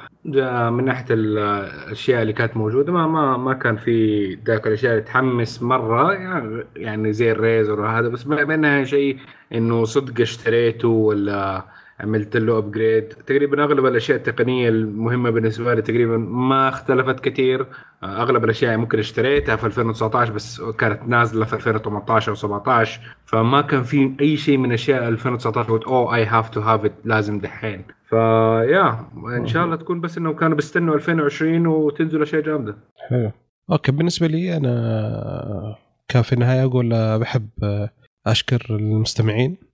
Speaker 3: من ناحية ال- الأشياء اللي كانت موجودة. ما ما ما كان في ذاك الأشياء اللي تحمس مرة يعني, يعني زي الريزر وهذا بس ما منها شيء إنه صدق اشتريته ولا عملت له upgrade تقريبا أغلب الأشياء التقنية المهمة بالنسبة لي تقريبا ما اختلفت كثير. أغلب الأشياء ممكن اشتريتها في 2019 بس كانت نازلة في 2018 أو 17 فما كان في أي شيء من أشياء 2019 قلت oh I have to have it لازم دحين. ف yeah إن شاء الله تكون بس إنه كانوا بيستنوا 2020 وتنزل أشياء جامدة.
Speaker 1: حلو. أوكي بالنسبة لي أنا كان في النهايه أقول بحب أشكر المستمعين.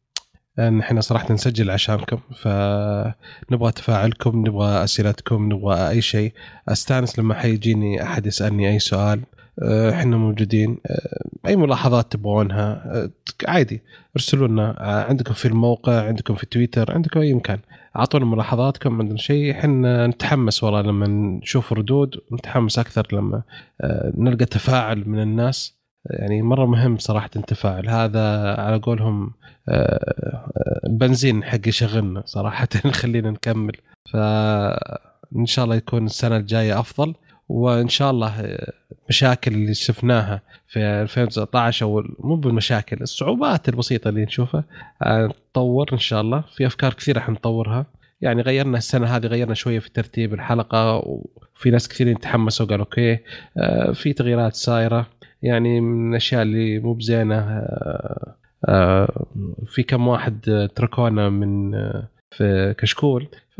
Speaker 1: ان إحنا صراحة نسجل عشانكم فنبغى تفاعلكم نبغى أسئلتكم نبغى أي شيء. أستأنس لما حيجيني أحد يسألني أي سؤال. إحنا موجودين. أي ملاحظات تبغونها؟ عادي. ارسلوا لنا. عندكم في الموقع عندكم في تويتر عندكم أي مكان. أعطونا ملاحظاتكم عندنا شيء. إحنا نتحمس والله لما نشوف ردود نتحمس أكثر لما نلقى تفاعل من الناس. يعني مرة مهم صراحة التفاعل. هذا على قولهم البنزين حق يشغلنا صراحة. يخلينا نكمل. فان شاء الله يكون السنة الجاية أفضل وإن شاء الله مشاكل اللي شفناها في 2019 أو مو بالمشاكل الصعوبات البسيطة اللي نشوفها نطور إن شاء الله. في أفكار كثيرة حنطورها. يعني غيرنا السنة هذه غيرنا شوية في ترتيب الحلقة وفي ناس كثيرين تحمسوا قالوا أوكي في تغييرات صايره يعني من الأشياء اللي مو بزينة. في كم واحد تركونا من في كشكول. ف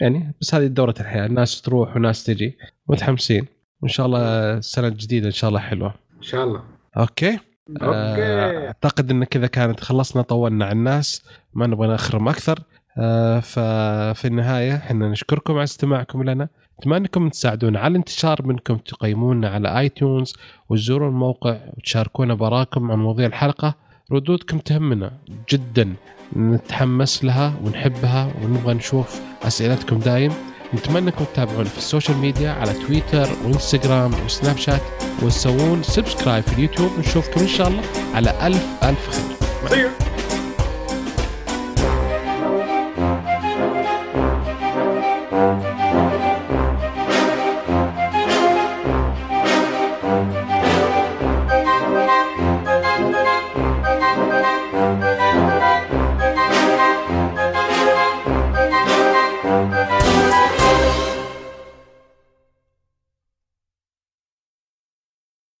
Speaker 1: يعني بس هذه دورة الحياة. الناس تروح وناس تجي. متحمسين. وإن شاء الله السنة الجديده إن شاء الله حلوة.
Speaker 3: إن شاء الله.
Speaker 1: Okay.
Speaker 3: Okay.
Speaker 1: أعتقد إن كذا كانت خلصنا طولنا على الناس. ما نبغى نخرم أكثر. آه ففي النهاية إحنا نشكركم على استماعكم لنا. أتمنى أنكم تساعدونا على الانتشار منكم تقيمونا على iTunes وتزوروا الموقع وتشاركونا بآرائكم عن مواضيع الحلقة. ردودكم تهمنا جدا. نتحمس لها ونحبها ونبغى نشوف أسئلتكم دايم. نتمنى أنكم تتابعونا في ال social media على تويتر وإنستغرام وسناب شات وتسوون subscribe في اليوتيوب. ونشوفكم إن شاء الله على ألف ألف خير.